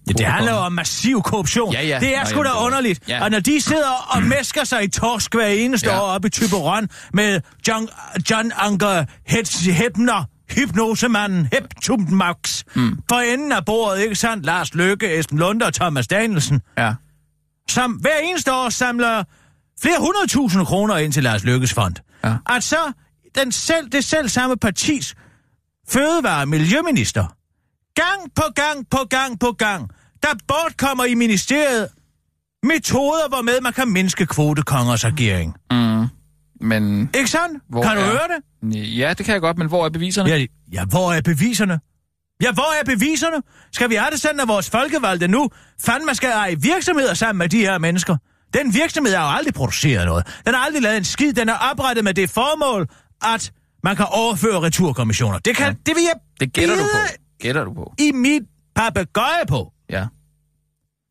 Ja, det handler om massiv korruption. Ja, ja. Det er Nå, sgu da er- underligt. Ja. Og når de sidder og mæsker sig i torsk hver eneste Ja. år oppe i Typeron med John, John Anker Hepner, hypnosemanden Heptum Max, mm. for enden af bordet, ikke sandt? Lars Løkke, Esben Lunde og Thomas Danielsen, Ja. som hver eneste år samler flere hundredtusind kroner ind til Lars Lykkes fond. Ja. At så den selv, det selv samme partis fødevare- og miljøminister, gang på gang på gang på gang, der bortkommer i ministeriet metoder, hvormed man kan mindske kvotekongers agering. Mm. Men Ikke sandt? Hvor kan du er- høre det? ja, det kan jeg godt, men hvor er beviserne? Ja, ja, hvor er beviserne? Ja, hvor er beviserne? Skal vi have det sådan, at vores folkevalgte nu fandme skal eje virksomheder sammen med de her mennesker? Den virksomhed har jo aldrig produceret noget. Den har aldrig lavet en skid. Den er oprettet med det formål, at man kan overføre returkommissioner. Det, kan, Ja. det vil jeg Det gætter du på. Gætter du på. i mit papegøje på. Ja.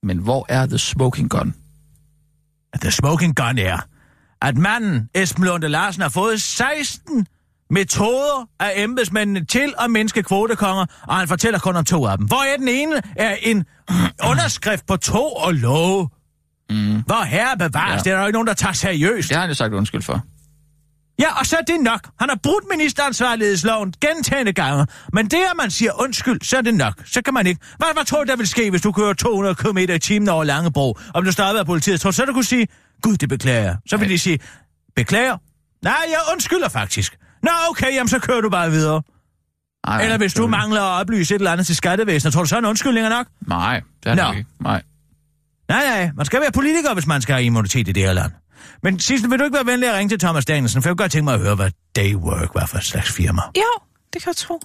Men hvor er the smoking gun? The smoking gun er, at manden Esben Lunde Larsen har fået 16 metoder af embedsmændene til at mindske kvotekonger, og han fortæller kun om to af dem. Hvor er den ene er en <clears throat> underskrift på to og love. Mm. Hvor herre bevares, ja. det er der jo ikke nogen, der tager seriøst. Det har han jo sagt undskyld for. Ja, og så er det nok. Han har brudt ministeransvarlighedsloven gentagende gange. Men det, at man siger undskyld, så er det nok. Så kan man ikke. Hvad, hvad tror du, der vil ske, hvis du kører 200 km i timen over Langebro, og du starter af politiet? Tror du så, du kunne sige, gud, det beklager jeg. Så vil de sige, beklager? Nej, jeg undskylder faktisk. Nå, okay, jamen så kører du bare videre. Nej, Eller hvis du mangler at oplyse et eller andet til skattevæsenet, tror du så, en undskyldning er nok? Nej, det er det ikke. Nej. Nej, nej, man skal være politiker, hvis man skal have immunitet i det her land. Men Sissel, vil du ikke være venlig at ringe til Thomas Danielsen, for jeg kunne godt tænke mig at høre, hvad Daywork var for et slags firma. Jo, det kan jeg tro.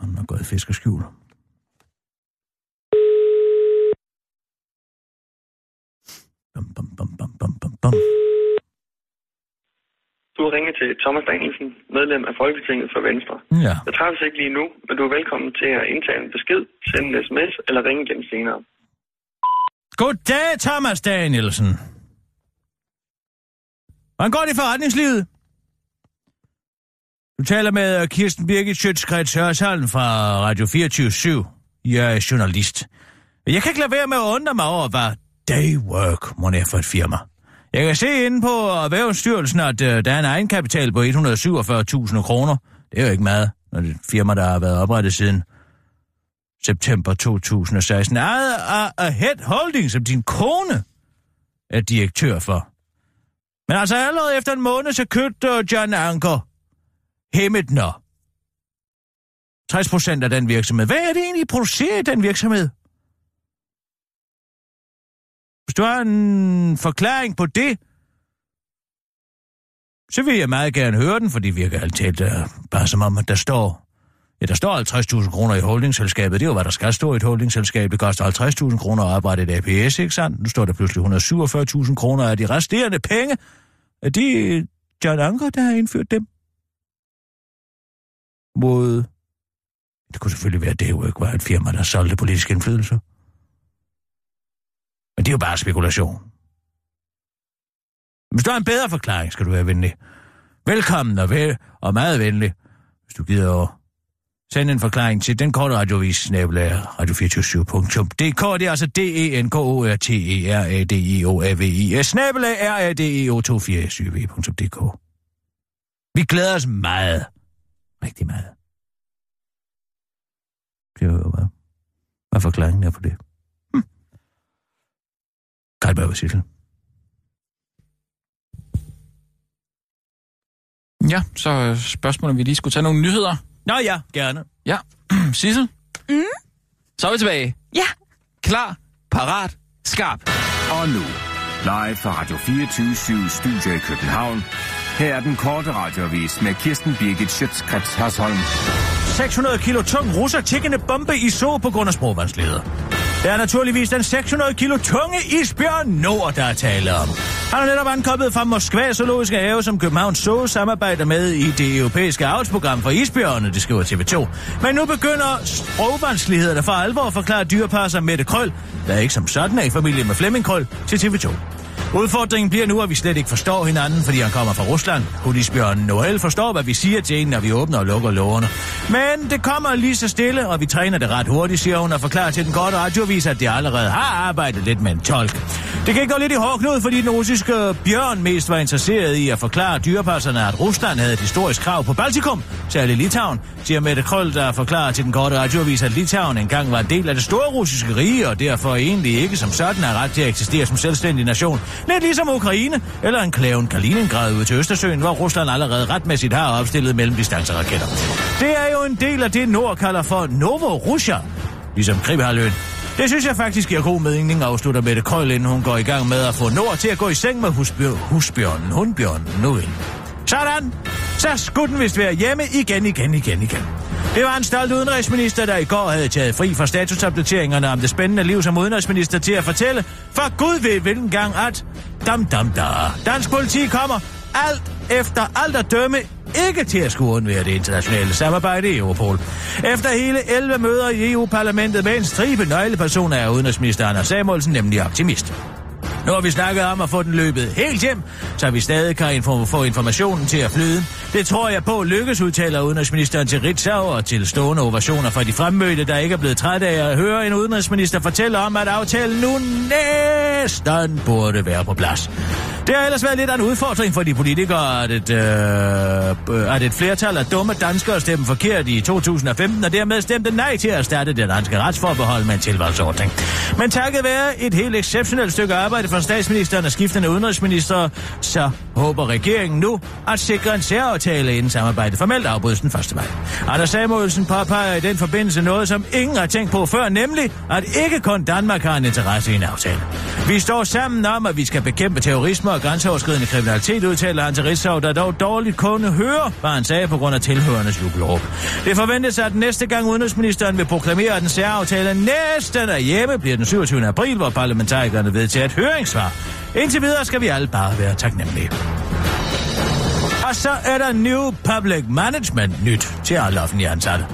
Han har gået i fiskerskjul. Bum, bum, bum, bum, bum, bum, bum. Du har ringet til Thomas Danielsen, medlem af Folketinget for Venstre. Ja. Jeg træffes ikke lige nu, men du er velkommen til at indtage en besked, sende en sms eller ringe igen senere. Goddag, Thomas Danielsen. Hvordan går det i forretningslivet? Du taler med Kirsten Birgit Sjøtskreds Hørsholm fra Radio 24 Jeg er journalist. Jeg kan ikke lade være med at undre mig over, hvad Daywork må er for et firma. Jeg kan se inde på Erhvervsstyrelsen, at øh, der er en egenkapital på 147.000 kroner. Det er jo ikke meget, når det er et firma, der har været oprettet siden september 2016. Ejet af Ahead Holding, som din kone er direktør for. Men altså allerede efter en måned, så købte John Anker Hemmetner 60 procent af den virksomhed. Hvad er det egentlig, I producerer i den virksomhed? Du har en forklaring på det, så vil jeg meget gerne høre den, for det virker altid uh, øh, bare som om, at der står... Ja, der står 50.000 kroner i holdingselskabet. Det er jo, hvad der skal stå i et holdingselskab. Det koster 50.000 kroner at arbejde i et APS, ikke sandt? Nu står der pludselig 147.000 kroner af de resterende penge. Er det John Anker, der har indført dem? Mod... Det kunne selvfølgelig være, at det jo ikke var et firma, der solgte politisk indflydelse. Men det er jo bare spekulation. Hvis du har en bedre forklaring, skal du være venlig. Velkommen og, vel, og meget venlig, hvis du gider at sende en forklaring til den korte radiovis, snabelag radio247.dk. Det er altså d e n k o r t e r a d i o a v i s snabelag r a d e o 247.dk. Vi glæder os meget. Rigtig meget. Det jeg jo, hvad, hvad forklaringen er på det? Karlberg Sissel. Ja, så spørgsmålet, vi lige skulle tage nogle nyheder. Nå ja, gerne. Ja, <clears throat> Sissel? Mm? Så er vi tilbage. Ja. Klar, parat, skarp. Og nu, live fra Radio 24 Studio i København. Her er den korte radiovis med Kirsten Birgit Schøtzgrads Hasholm. 600 kilo tung russer tikkende bombe i så på grund af sprogvanskeligheder. Det er naturligvis den 600 kilo tunge isbjørn Nord, der er tale om. Han er netop ankommet fra Moskva Zoologiske Have, som Københavns Zoo samarbejder med i det europæiske avlsprogram for isbjørne, det skriver TV2. Men nu begynder sprogvanskelighederne for alvor, forklarer dyrepasser Mette Krøl, der ikke som sådan er i familie med Flemming Krøl, til TV2. Udfordringen bliver nu, at vi slet ikke forstår hinanden, fordi han kommer fra Rusland. Hudisbjørnen Noel forstår, hvad vi siger til en, når vi åbner og lukker lårene. Men det kommer lige så stille, og vi træner det ret hurtigt, siger hun, og forklarer til den korte radiovis, at de allerede har arbejdet lidt med en tolk. Det kan gå lidt i hårdknud, fordi den russiske bjørn mest var interesseret i at forklare dyrepasserne, at Rusland havde et historisk krav på Baltikum, særligt Litauen, siger Mette Krøl, der forklarer til den korte radiovis, at Litauen engang var en del af det store russiske rige, og derfor egentlig ikke som sådan er ret til at eksistere som selvstændig nation. Lidt ligesom Ukraine, eller en klæven Kaliningrad ude til Østersøen, hvor Rusland allerede retmæssigt har opstillet mellemdistanceraketter. Det er jo en del af det, Nord kalder for Novorussia, ligesom Krimhaløen. Det synes jeg faktisk giver god mening, afslutter Mette Krøl, inden hun går i gang med at få Nord til at gå i seng med husbjør- husbjørnen, hundbjørnen, nu ind. Sådan! Så skulle den vist være hjemme igen, igen, igen, igen. Det var en stolt udenrigsminister, der i går havde taget fri fra statusopdateringerne om det spændende liv som udenrigsminister til at fortælle, for Gud ved hvilken gang, at dam dam da. Dansk politi kommer alt efter alt at dømme ikke til at skulle undvære det internationale samarbejde i Europol. Efter hele 11 møder i EU-parlamentet med en stribe nøglepersoner er udenrigsminister Anders Samuelsen nemlig optimist. Nu har vi snakket om at få den løbet helt hjem, så vi stadig kan inform- få informationen til at flyde. Det tror jeg på lykkes, udtaler udenrigsministeren til Ritzau og til stående ovationer fra de fremmødte, der ikke er blevet træt af at høre en udenrigsminister fortælle om, at aftalen nu næsten burde være på plads. Det har ellers været lidt af en udfordring for de politikere, at et, øh, øh at et flertal af dumme danskere stemte forkert i 2015, og dermed stemte nej til at starte det danske retsforbehold med en tilvalgsordning. Men takket være et helt exceptionelt stykke arbejde fra statsministeren og skiftende udenrigsminister, så håber regeringen nu at sikre en særaftale inden samarbejdet formelt afbrydes den 1. maj. Anders Samuelsen påpeger i den forbindelse noget, som ingen har tænkt på før, nemlig at ikke kun Danmark har en interesse i en aftale. Vi står sammen om, at vi skal bekæmpe terrorisme og grænseoverskridende kriminalitet, udtaler han til Rigshav, der dog dårligt kunne høre, hvad han sagde på grund af tilhørendes jubelråb. Det forventes, at næste gang udenrigsministeren vil proklamere, at den særaftale næsten er hjemme, bliver den 27. april, hvor parlamentarikerne vedtager et høring høringssvar. Indtil videre skal vi alle bare være taknemmelige. Og så er der New Public Management nyt til alle offentlige ansatte.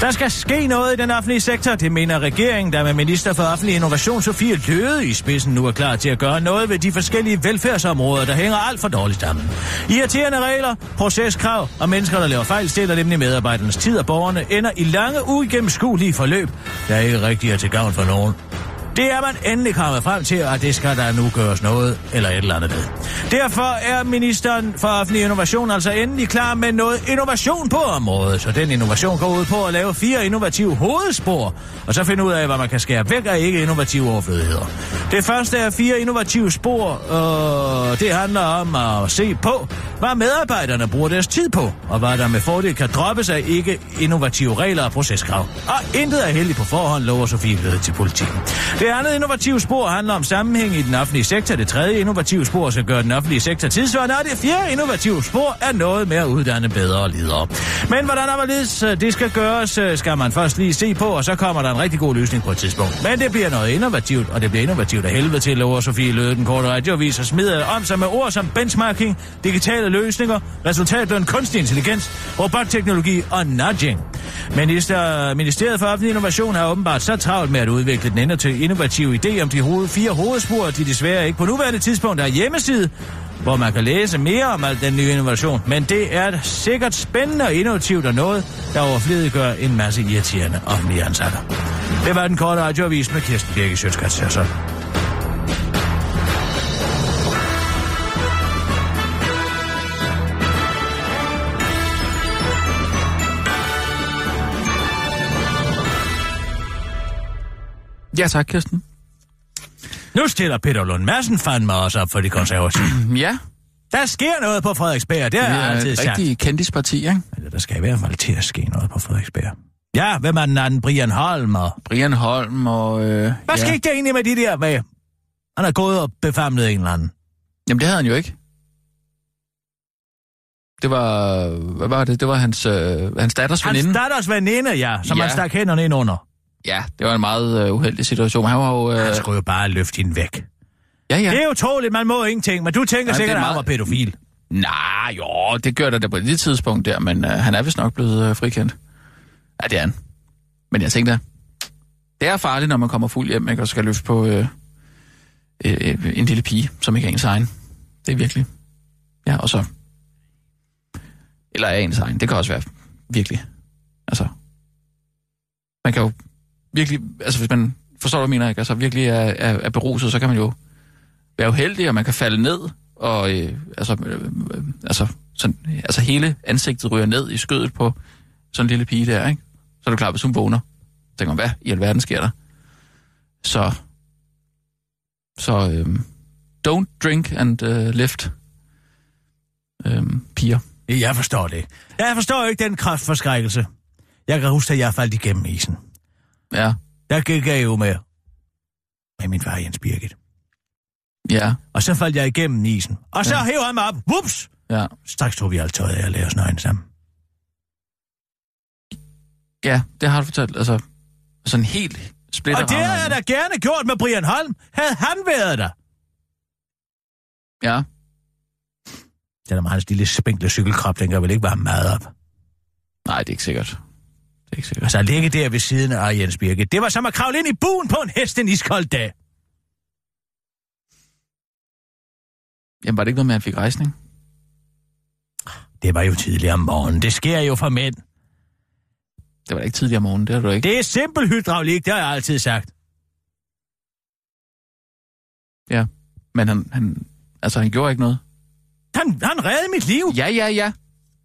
Der skal ske noget i den offentlige sektor, det mener regeringen, der med minister for offentlig innovation Sofie Løde i spidsen nu er klar til at gøre noget ved de forskellige velfærdsområder, der hænger alt for dårligt sammen. Irriterende regler, proceskrav og mennesker, der laver fejl, stiller nemlig medarbejdernes tid, og borgerne ender i lange, uigennemskuelige forløb, der ikke rigtig er til gavn for nogen. Det er man endelig kommet frem til, og det skal der nu gøres noget eller et eller andet ved. Derfor er ministeren for offentlig innovation altså endelig klar med noget innovation på området. Så den innovation går ud på at lave fire innovative hovedspor, og så finde ud af, hvad man kan skære væk af ikke innovative overflødigheder. Det første er fire innovative spor, og det handler om at se på, hvad medarbejderne bruger deres tid på, og hvad der med fordel kan droppes af ikke innovative regler og proceskrav. Og intet er heldigt på forhånd, lover Sofie Løde til politikken. Det andet innovative spor handler om sammenhæng i den offentlige sektor. Det tredje innovative spor skal gøre den offentlige sektor tidsvarende, og det fjerde innovative spor er noget med at uddanne bedre ledere. Men hvordan og hvorledes øh, det skal gøres, øh, skal man først lige se på, og så kommer der en rigtig god løsning på et tidspunkt. Men det bliver noget innovativt, og det bliver innovativt af helvede til, lover Sofie Løde, den korte radioavis, og smider om sig med ord som benchmarking, digitale løsninger, resultatløn, kunstig intelligens, robotteknologi og nudging. Minister, Ministeriet for Offentlig Innovation har åbenbart så travlt med at udvikle den innovative til innovative idé om de hoved, fire hovedspor, de desværre ikke på nuværende tidspunkt har hjemmeside, hvor man kan læse mere om al den nye innovation. Men det er sikkert spændende og innovativt og noget, der overflediggør en masse irriterende offentlige ansatte. Det var den korte radioavis med Kirsten Birke Sjøtskrets Ja tak, Kirsten. Nu stiller Peter Lund Madsen fandme også op for de konservative. <clears throat> Ja, Der sker noget på Frederiksberg, det har det jeg er altid et sagt. rigtig kendisparti, ikke? Eller der skal i hvert fald til at ske noget på Frederiksberg. Ja, hvem er den anden? Brian Holm og... Brian Holm og... Øh, Hvad ja. skete der egentlig med de der med? Han er gået og befamlet en eller anden. Jamen, det havde han jo ikke. Det var... Hvad var det? Det var hans, øh, hans datters Hans veninde. datters veninde, ja, som Ja. han stak hænderne ind under. Ja, det var en meget øh, uheldig situation. Han var jo... Øh, Han skulle jo bare løfte hende væk. ja, ja. Det er utroligt, man må ingenting, men du tænker Ja, sikkert, at er han var meget- pædofil. Nej, jo, det gør der da på det tidspunkt der, men øh, han er vist nok blevet øh, frikendt. Ja, det er han. Men jeg tænkte, det er farligt, når man kommer fuld hjem, ikke, og skal løfte på øh, øh, en lille pige, som ikke er ens egen. Det er virkelig. Ja, og så... Eller er ens egen. Det kan også være virkelig. Altså... Man kan jo virkelig... Altså, hvis man forstår, hvad jeg mener, ikke? Altså, virkelig er, er, er beruset, så kan man jo være uheldig, og man kan falde ned, og øh, altså, øh, øh, altså, sådan, altså hele ansigtet ryger ned i skødet på sådan en lille pige der, ikke? Så er det klart, hvis hun vågner, så tænker man, hvad i alverden sker der? Så, så øh, don't drink and uh, lift, øh, piger. Jeg forstår det. Jeg forstår ikke den kraftforskrækkelse. Jeg kan huske, at jeg faldt igennem isen. Ja, Der gik jeg jo med, med min far Jens Birgit. ja, Og så faldt jeg igennem isen. Og så Ja. hævde han mig op. Whoops! ja. Straks tog vi alt tøjet af og lavede os nøgen sammen. Ja, det har du fortalt. Altså, sådan helt splitter Og det havde jeg da gerne gjort med Brian Holm. Havde han været der? Ja, Den er meget lille spinkle cykelkrop, den kan vel ikke være meget op. nej, det er ikke sikkert. Ikke sikkert. Altså at ligge der ved siden af Jens Birgit, det var som at kravle ind i buen på en hest en iskold dag. Jamen, var det ikke noget med, at han fik rejsning? Det var jo tidligere om morgenen. Det sker jo for mænd. Det var da ikke tidligere om morgenen, det har du ikke. Det er simpel hydraulik, det har jeg altid sagt. Ja, men han, han, altså, han gjorde ikke noget. Han, han reddede mit liv. Ja, ja, ja.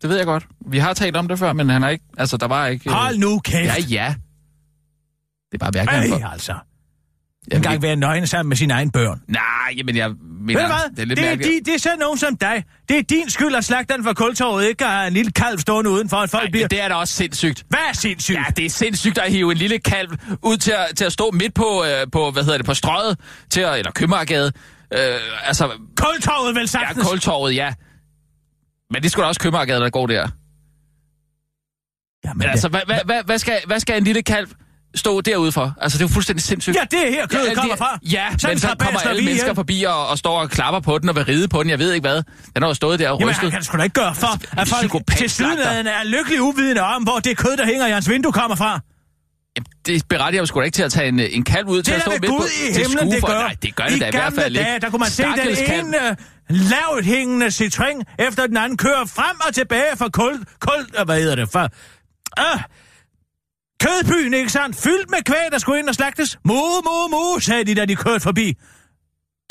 Det ved jeg godt. Vi har talt om det før, men han har ikke... Altså, der var ikke... øh, Hold nu kæft. Ja, ja. Det er bare hverken... Ej, altså. En gang være nøgen sammen med sine egne børn. Nej, men jeg mener... Ved du hvad? Det er lidt det, er de, det er sådan nogen som dig. Det er din skyld, at slagteren fra kultorvet ikke har en lille kalv stående udenfor, at folk Nej, bliver... det er da også sindssygt. Hvad er sindssygt? Ja, det er sindssygt at hive en lille kalv ud til at, til at stå midt på, øh, på, hvad hedder det, på strøget, til at, eller Købmagergade. Øh, altså, Kultorvet vel ja, sagtens. Kultorvet, ja. Men det skulle da også Købmagergade, der går der. Ja, men altså, hvad, hvad, hvad, hvad, skal, hvad skal en lille kalv stå derude for? Altså, det er jo fuldstændig sindssygt. Ja, det er her, kødet Ja, kommer det- fra. Ja, Sådan men så kommer alle mennesker ihjel. forbi og, og står og klapper på den og vil ride på den. Jeg ved ikke hvad. Den har jo stået der og Jamen, rystet. han kan sgu da ikke gøre for, at folk til siden er lykkelig uvidende om, hvor det kød, der hænger i hans vindue, kommer fra. Jamen, det berettiger jo sgu da ikke til at tage en, en kalv ud til Det at er stå midt på Gud i himlen, det gør. Nej, det gør det I da i hvert fald ikke. dage, der kunne man se den Stakkels ene lavt hængende citron efter den anden køre frem og tilbage fra kul, kul, hvad hedder det, fra, øh, kødbyen, ikke sandt? Fyldt med kvæg, der skulle ind og slagtes. Mu, mu, mu, sagde de, da de kørte forbi.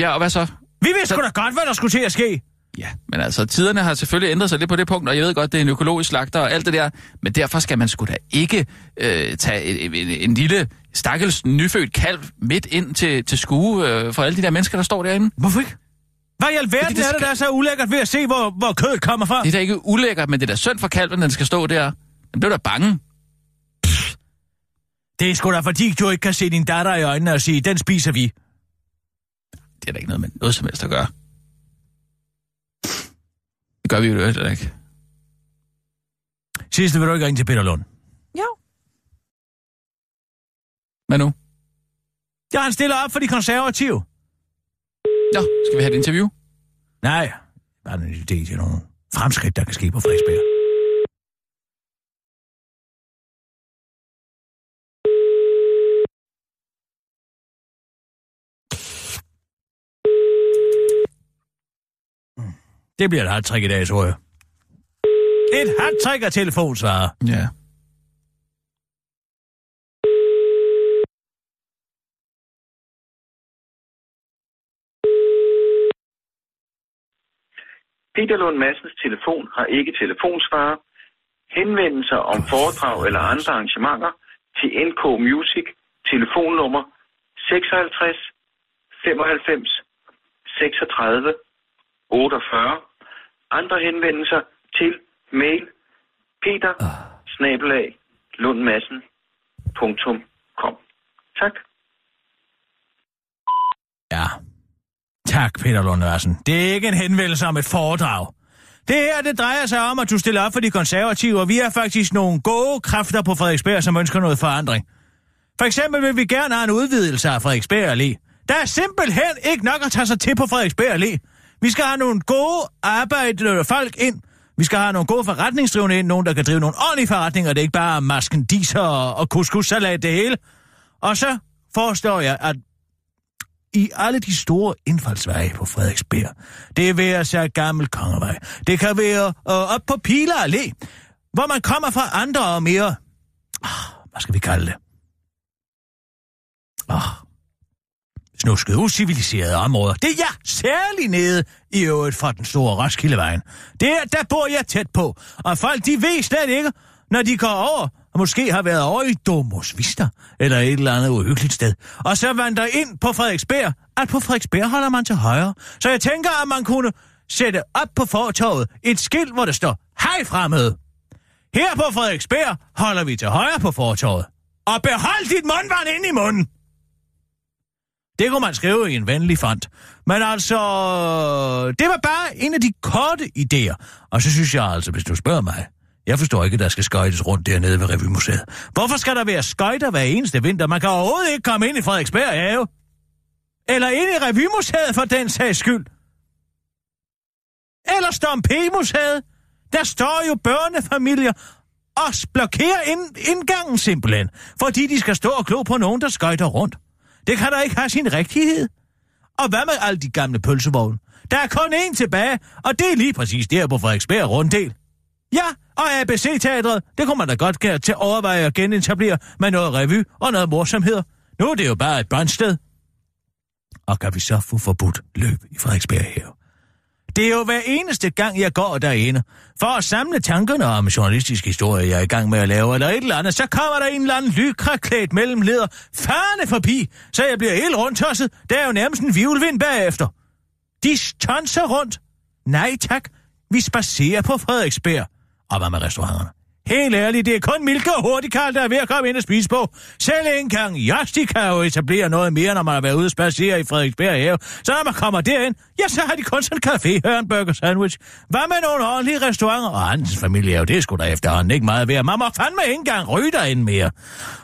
Ja, og hvad så? Vi vidste sgu da godt, hvad der skulle til at ske. Ja, men altså, tiderne har selvfølgelig ændret sig lidt på det punkt, og jeg ved godt, det er en økologisk slagter og alt det der, men derfor skal man sgu da ikke øh, tage en, en, en lille stakkels nyfødt kalv midt ind til, til skue øh, for alle de der mennesker, der står derinde. Hvorfor ikke? Hvad i alverden det er det, skal- der er så ulækkert ved at se, hvor, hvor kødet kommer fra? Det er da ikke ulækkert, men det er da synd for kalven, den skal stå der. Den bliver da bange. Det er sgu da fordi, du ikke kan se din datter i øjnene og sige, den spiser vi. Det er da ikke noget med noget som helst at gøre. Det gør vi jo heller ikke. Sidste vil du ikke ringe til Peter Lund. Jo. Hvad nu? Ja, han stiller op for de konservative. Nå, skal vi have et interview? Nej, bare en idé til nogle fremskridt, der kan ske på Frederiksberg. Mm. Det bliver et hat i dag, tror jeg. Et hat af telefonsvarer. Ja. Peter Lund Madsens telefon har ikke telefonsvarer. Henvendelser om foredrag eller andre arrangementer til NK Music, telefonnummer 56 95 36 48. Andre henvendelser til mail peter snabelag lundmassen.com. Tak. Ja. Tak, Peter Lund Madsen. Det er ikke en henvendelse om et foredrag. Det her, det drejer sig om, at du stiller op for de konservative, og vi er faktisk nogle gode kræfter på Frederiksberg, som ønsker noget forandring. For eksempel vil vi gerne have en udvidelse af Frederiksberg Allé. Der er simpelthen ikke nok at tage sig til på Frederiksberg Allé. Vi skal have nogle gode arbejdende folk ind. Vi skal have nogle gode forretningsdrivende ind, nogen, der kan drive nogle ordentlige forretninger. Det er ikke bare masken diser og couscous-salat det hele. Og så forestår jeg, at i alle de store indfaldsveje på Frederiksberg. Det vil være så gammel kongevej. Det kan være øh, op på Piler Allé, hvor man kommer fra andre og mere... Ah, hvad skal vi kalde det? Ah, snuskede, usiviliserede områder. Det er jeg særlig nede i øvrigt fra den store Roskildevejen. Det er, der bor jeg tæt på. Og folk, de ved slet ikke, når de går over, måske har været over i Domus Vista, eller et eller andet uhyggeligt sted, og så vandrer ind på Frederiksberg, at på Frederiksberg holder man til højre. Så jeg tænker, at man kunne sætte op på fortorvet et skilt, hvor der står, hej fremmede. Her på Frederiksberg holder vi til højre på fortorvet. Og behold dit mundvand ind i munden. Det kunne man skrive i en venlig font. Men altså, det var bare en af de korte idéer. Og så synes jeg altså, hvis du spørger mig, jeg forstår ikke, at der skal skøjtes rundt dernede ved Revymuseet. Hvorfor skal der være skøjter hver eneste vinter? Man kan overhovedet ikke komme ind i Frederiksberg have. Eller ind i Revymuseet for den sags skyld. Eller Stompe-museet. Der står jo børnefamilier og blokerer ind, indgangen simpelthen, fordi de skal stå og glo på nogen, der skøjter rundt. Det kan da ikke have sin rigtighed. Og hvad med alle de gamle pølsevogne? Der er kun én tilbage, og det er lige præcis der på Frederiksberg Runddel. Ja, og ABC-teatret, det kunne man da godt gøre til at overveje at genetablere med noget revy og noget morsomhed. Nu er det jo bare et båndsted. Og kan vi så få forbudt løb i Frederiksberg her? Det er jo hver eneste gang, jeg går derinde. For at samle tankerne om journalistisk historie, jeg er i gang med at lave, eller et eller andet, så kommer der en eller anden lykraklædt mellemleder farne forbi, så jeg bliver helt rundtosset. Der er jo nærmest en vivlvind bagefter. De tonser rundt. Nej tak, vi spacerer på Frederiksberg. Og hvad med restauranterne? Helt ærligt, det er kun Milke og Hurtigkarl, der er ved at komme ind og spise på. Selv engang Josti kan jo etablere noget mere, når man har været ude og spacere i Frederiksberg have. Så når man kommer derind, ja, så har de kun sådan en café, her en burger sandwich. Hvad med nogle ordentlige restauranter? Og hans familie er jo det sgu da efterhånden ikke meget værd. Man må fandme ikke engang ryge derinde mere.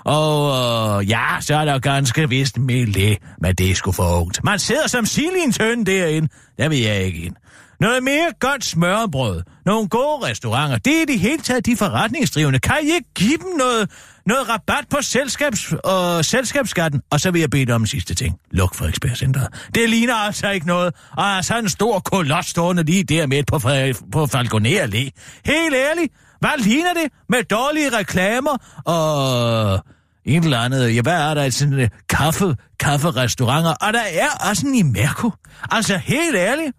Og øh, ja, så er der jo ganske vist det, men det er sgu for ungt. Man sidder som sild høn derinde. Der vil jeg ikke ind. Noget mere godt smørbrød, nogle gode restauranter, det er det hele taget de forretningsdrivende. Kan I ikke give dem noget, noget rabat på selskabs, øh, selskabsskatten? Og så vil jeg bede dig om en sidste ting. Luk for Center. Det ligner altså ikke noget. Og altså så en stor koloss stående lige der midt på, på Falconer Allé. Helt ærligt, hvad ligner det med dårlige reklamer og en eller andet, ja, hvad er der, sådan en kaffe, kafferestauranter, og der er også en i Mærko. Altså, helt ærligt,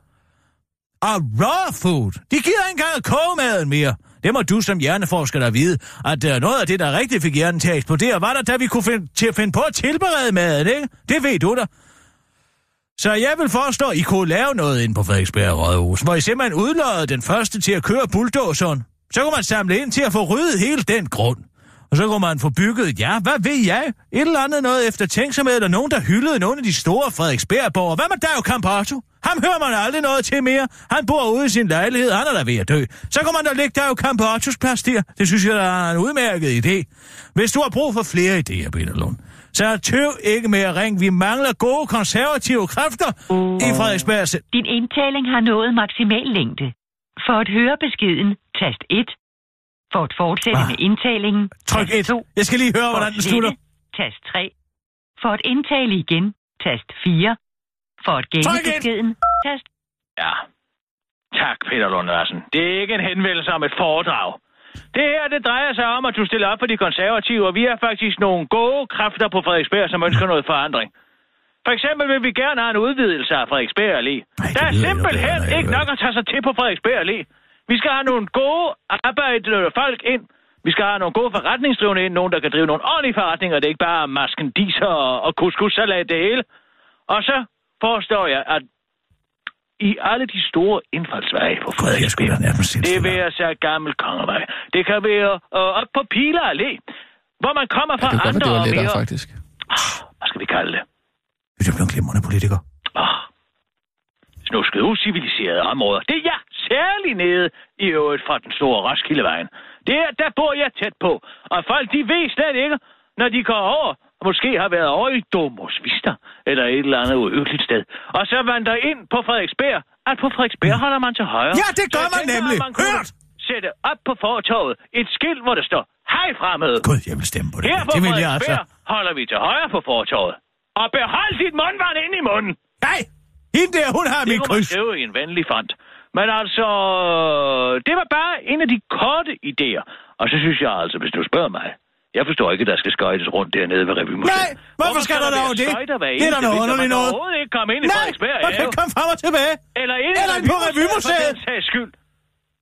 og raw food. De gider ikke engang at maden mere. Det må du som hjerneforsker da vide, at uh, noget af det, der rigtig fik hjernen til at eksplodere, var der, da vi kunne finde, til at finde på at tilberede maden, ikke? Det ved du da. Så jeg vil forstå, at I kunne lave noget ind på Frederiksberg Rådhus, hvor I simpelthen udlodede den første til at køre bulldozeren. Så kunne man samle ind til at få ryddet hele den grund. Og så kunne man få bygget, ja, hvad ved jeg? Et eller andet noget efter tænksomhed, eller nogen, der hyldede nogle af de store Frederiksbergborger. Hvad med Dav Campato? Ham hører man aldrig noget til mere. Han bor ude i sin lejlighed, han er der ved at dø. Så kan man da lægge Dav Campatos plads der. Det synes jeg, der er en udmærket idé. Hvis du har brug for flere idéer, Peter Lund, så tøv ikke med at ringe. Vi mangler gode konservative kræfter i Frederiksberg. Din indtaling har nået maksimal længde. For at høre beskeden, tast 1. For at fortsætte Ah. med indtalingen, Tryk tast 1. 2. Jeg skal lige høre, For hvordan den slutter. tast 3. For at indtale igen, tast 4. For at gemme beskeden, tast Ja. Tak, Peter Lund Larsen. Det er ikke en henvendelse om et foredrag. Det her, det drejer sig om, at du stiller op for de konservative, og vi er faktisk nogle gode kræfter på Frederiksberg, som ønsker noget forandring. For eksempel vil vi gerne have en udvidelse af Frederiksberg Allé. Det Der er simpelthen ikke nok at tage sig til på Frederiksberg Allé. Vi skal have nogle gode arbejdende folk ind. Vi skal have nogle gode forretningsdrivende ind, nogen, der kan drive nogle ordentlige forretninger. Det er ikke bare maskendiser og, og couscous-salat det hele. Og så forestår jeg, at i alle de store indfaldsveje på jeg nærmest det vil sig gammel kongevej. Det kan være øh, op på Pila Allé, hvor man kommer Ja, fra godt andre var og lettere, mere... faktisk. Hvad skal vi kalde det? Det bliver en glimrende politiker. Oh. Snuskede, usiviliserede områder. Det er ja, særligt nede i øvrigt fra den store Roskildevejen. Det er, der bor jeg tæt på. Og folk, de ved slet ikke, når de går over, og måske har været over i Domus Vista, eller et eller andet uhyggeligt sted. Og så vandrer ind på Frederiksberg, at på Frederiksberg holder man til højre. Ja, det gør Så man tænker, nemlig. Man kunne Hørt! sætte op på fortorvet et skilt, hvor der står, hej fremmede. Gud, jeg vil stemme på det. Her på det vil jeg altså. Holder vi til højre på fortorvet. Og behold dit mundvand ind i munden. Nej, hende der, hun har Det mit kunne man kryds. skrive i en venlig font. Men altså, det var bare en af de korte idéer. Og så synes jeg altså, hvis du spørger mig, jeg forstår ikke, at der skal skøjtes rundt dernede ved Revymuseet. Nej, hvorfor skal der dog det? Det er da noget underligt noget. Overhovedet ikke komme ind i Nej, Frederiksberg man kan komme frem og tilbage. Eller ind Eller på Revymuseet. For den skyld.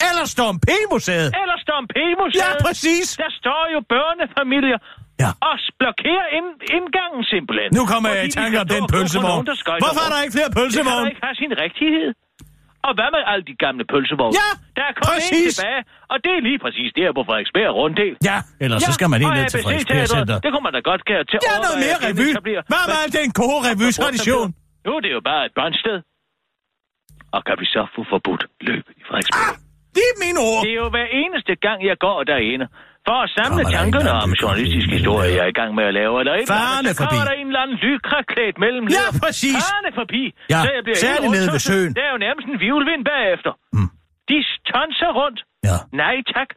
Eller Storm P-museet. Eller Storm P-museet. Ja, præcis. Der står jo børnefamilier Ja. og blokerer ind, indgangen simpelthen. Nu kommer jeg i tanke om den pølsevogn. Hvorfor er der ikke flere Det kan ikke have sin rigtighed. Og hvad med alle de gamle pølsevogne? Ja, Der er en præcis. tilbage, og det er lige præcis der på Frederiksberg Runddel. Ja, ellers så skal man og ned til Frederiksberg Center. Det kunne man da godt gøre til Ja, noget mere revy. Hvad med al den gode revytradition? Nu er det jo bare et børnsted. Og kan vi så få forbudt løb i Frederiksberg? Ah, det er mine ord. Det er jo hver eneste gang, jeg går derinde. For at samle Kommer tankerne en om journalistisk historie, jeg er i gang med at lave. Eller et eller Farne andet, så der en eller anden lykra klædt mellem Ja, præcis. Farne forbi. Ja, så jeg bliver særligt helt nede ved søen. Der er jo nærmest en vivlvind bagefter. Mm. De tonser rundt. Ja. Nej tak.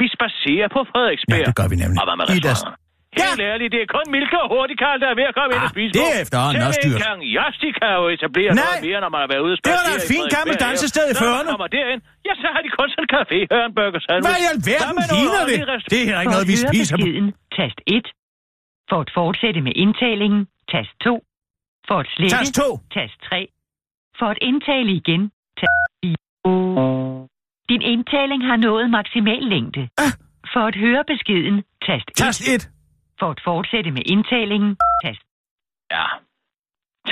Vi spacerer på Frederiksberg. Ja, det gør vi nemlig. Og hvad med restauranterne? Helt Ja. ærligt, det er kun Milke og Hurtigkarl, der er ved at komme ind og Ah, spise det er efterhånden Selv også dyrt. ikke engang Josti kan jo etablere Nej. noget mere, når man har været ude og Det var da et fint gammelt dansested i Have. Når man 40'erne. kommer derind, ja, så har de kun sådan en café, her en burger sandwich. Hvad i alverden ligner det? restaur- Det er heller ikke For noget, at vi høre spiser beskeden, tast 1. For at fortsætte med indtalingen, tast 2. For at slette, Tast 2. tast 3. For at indtale igen, tast 4. Din indtaling har nået maksimal længde. Ah. For at høre beskeden, tast 1. Tast 1. For at fortsætte med indtalingen, tast Ja.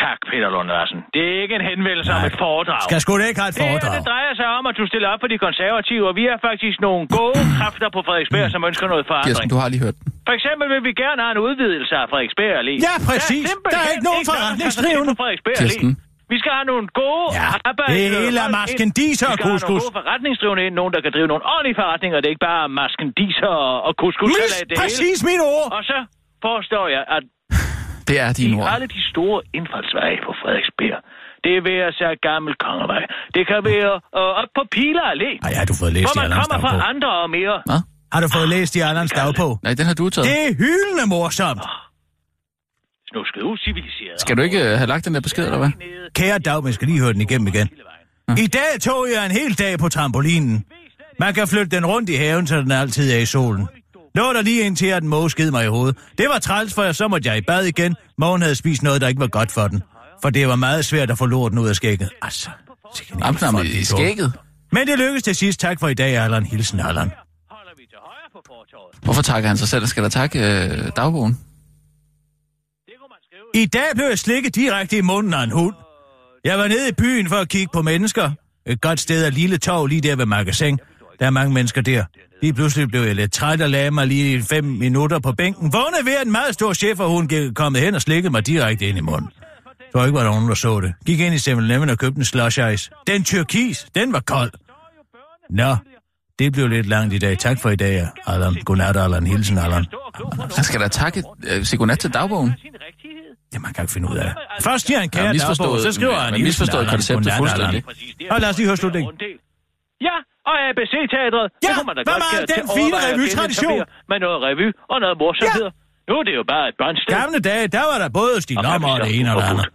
Tak, Peter Lund Larsen. Det er ikke en henvendelse om et foredrag. Skal sgu da ikke have et Det her, foredrag. det drejer sig om, at du stiller op for de konservative, og vi er faktisk nogle gode <clears throat> kræfter på Frederiksberg, som ønsker noget Kirsten, forandring. du har lige hørt den. For eksempel vil vi gerne have en udvidelse af Frederiksberg Allé. Ja, præcis. simpelthen Der er ikke nogen Frederiksberg. Kirsten. Vi skal have nogle gode Ja, arbejdere. det hele er maskendiser og Vi skal have nogle gode forretningsdrivende ind, nogen, der kan drive nogle ordentlige forretninger. Det er ikke bare maskendiser og, og couscous. Mis, det hele. præcis mine ord. Og så forestår jeg, at Det er dine i ord. alle de store indfaldsveje på Frederiksberg, det er ved at sige gammel kongevej. Det kan være øh, op på Pila Allé, Ej, har du fået læst hvor i man kommer fra andre og mere. Hvad? Har du fået læst i Allans dagbog? Nej, den har du taget. Det er hyldende morsomt. Snusket usiviliseret. Skal du ikke øh, have lagt den der besked, eller hvad? Kære Dag, jeg skal lige høre den igennem igen. I dag tog jeg en hel dag på trampolinen. Man kan flytte den rundt i haven, så den altid er i solen. Lå der lige indtil, at den måge sked mig i hovedet. Det var træls, for så måtte jeg i bad igen. Mogen havde spist noget, der ikke var godt for den. For det var meget svært at få lorten ud af skægget. Altså, en Jamen, i skægget. Men det lykkedes til sidst. Tak for i dag, Allan. Hilsen, Allan. Hvorfor takker han sig selv? Skal der takke øh, dagbogen? I dag blev jeg slikket direkte i munden af en hund. Jeg var nede i byen for at kigge på mennesker. Et godt sted er lille tog lige der ved magasin. Der er mange mennesker der. Lige pludselig blev jeg lidt træt og lagde mig lige fem minutter på bænken. Vågnede ved, en meget stor chef, og hun gik- kommet hen og slikkede mig direkte ind i munden. Tror ikke, var der nogen, der så det. Gik ind i 7-Eleven og købte en slush ice. Den tyrkis, den var kold. Nå, det blev lidt langt i dag. Tak for i dag, Allan. Godnat, Allan. Hilsen, Allan. Han skal da takke uh, sig godnat til dagbogen. Det man kan ikke finde ud af. Først giver han Ja, kære dagbog, så skriver han hilsen, misforstået Allan. konceptet Godnat, fuldstændig. Allan. Og lad os lige høre slutningen. Ja, og ABC-teatret. Ja, kunne man da hvad godt den fine revytradition? Med noget revy og noget morsomhed. Ja. Nu er det jo bare et børnsted. Gamle dage, der var der både Stig Lommer og det ene og det andet.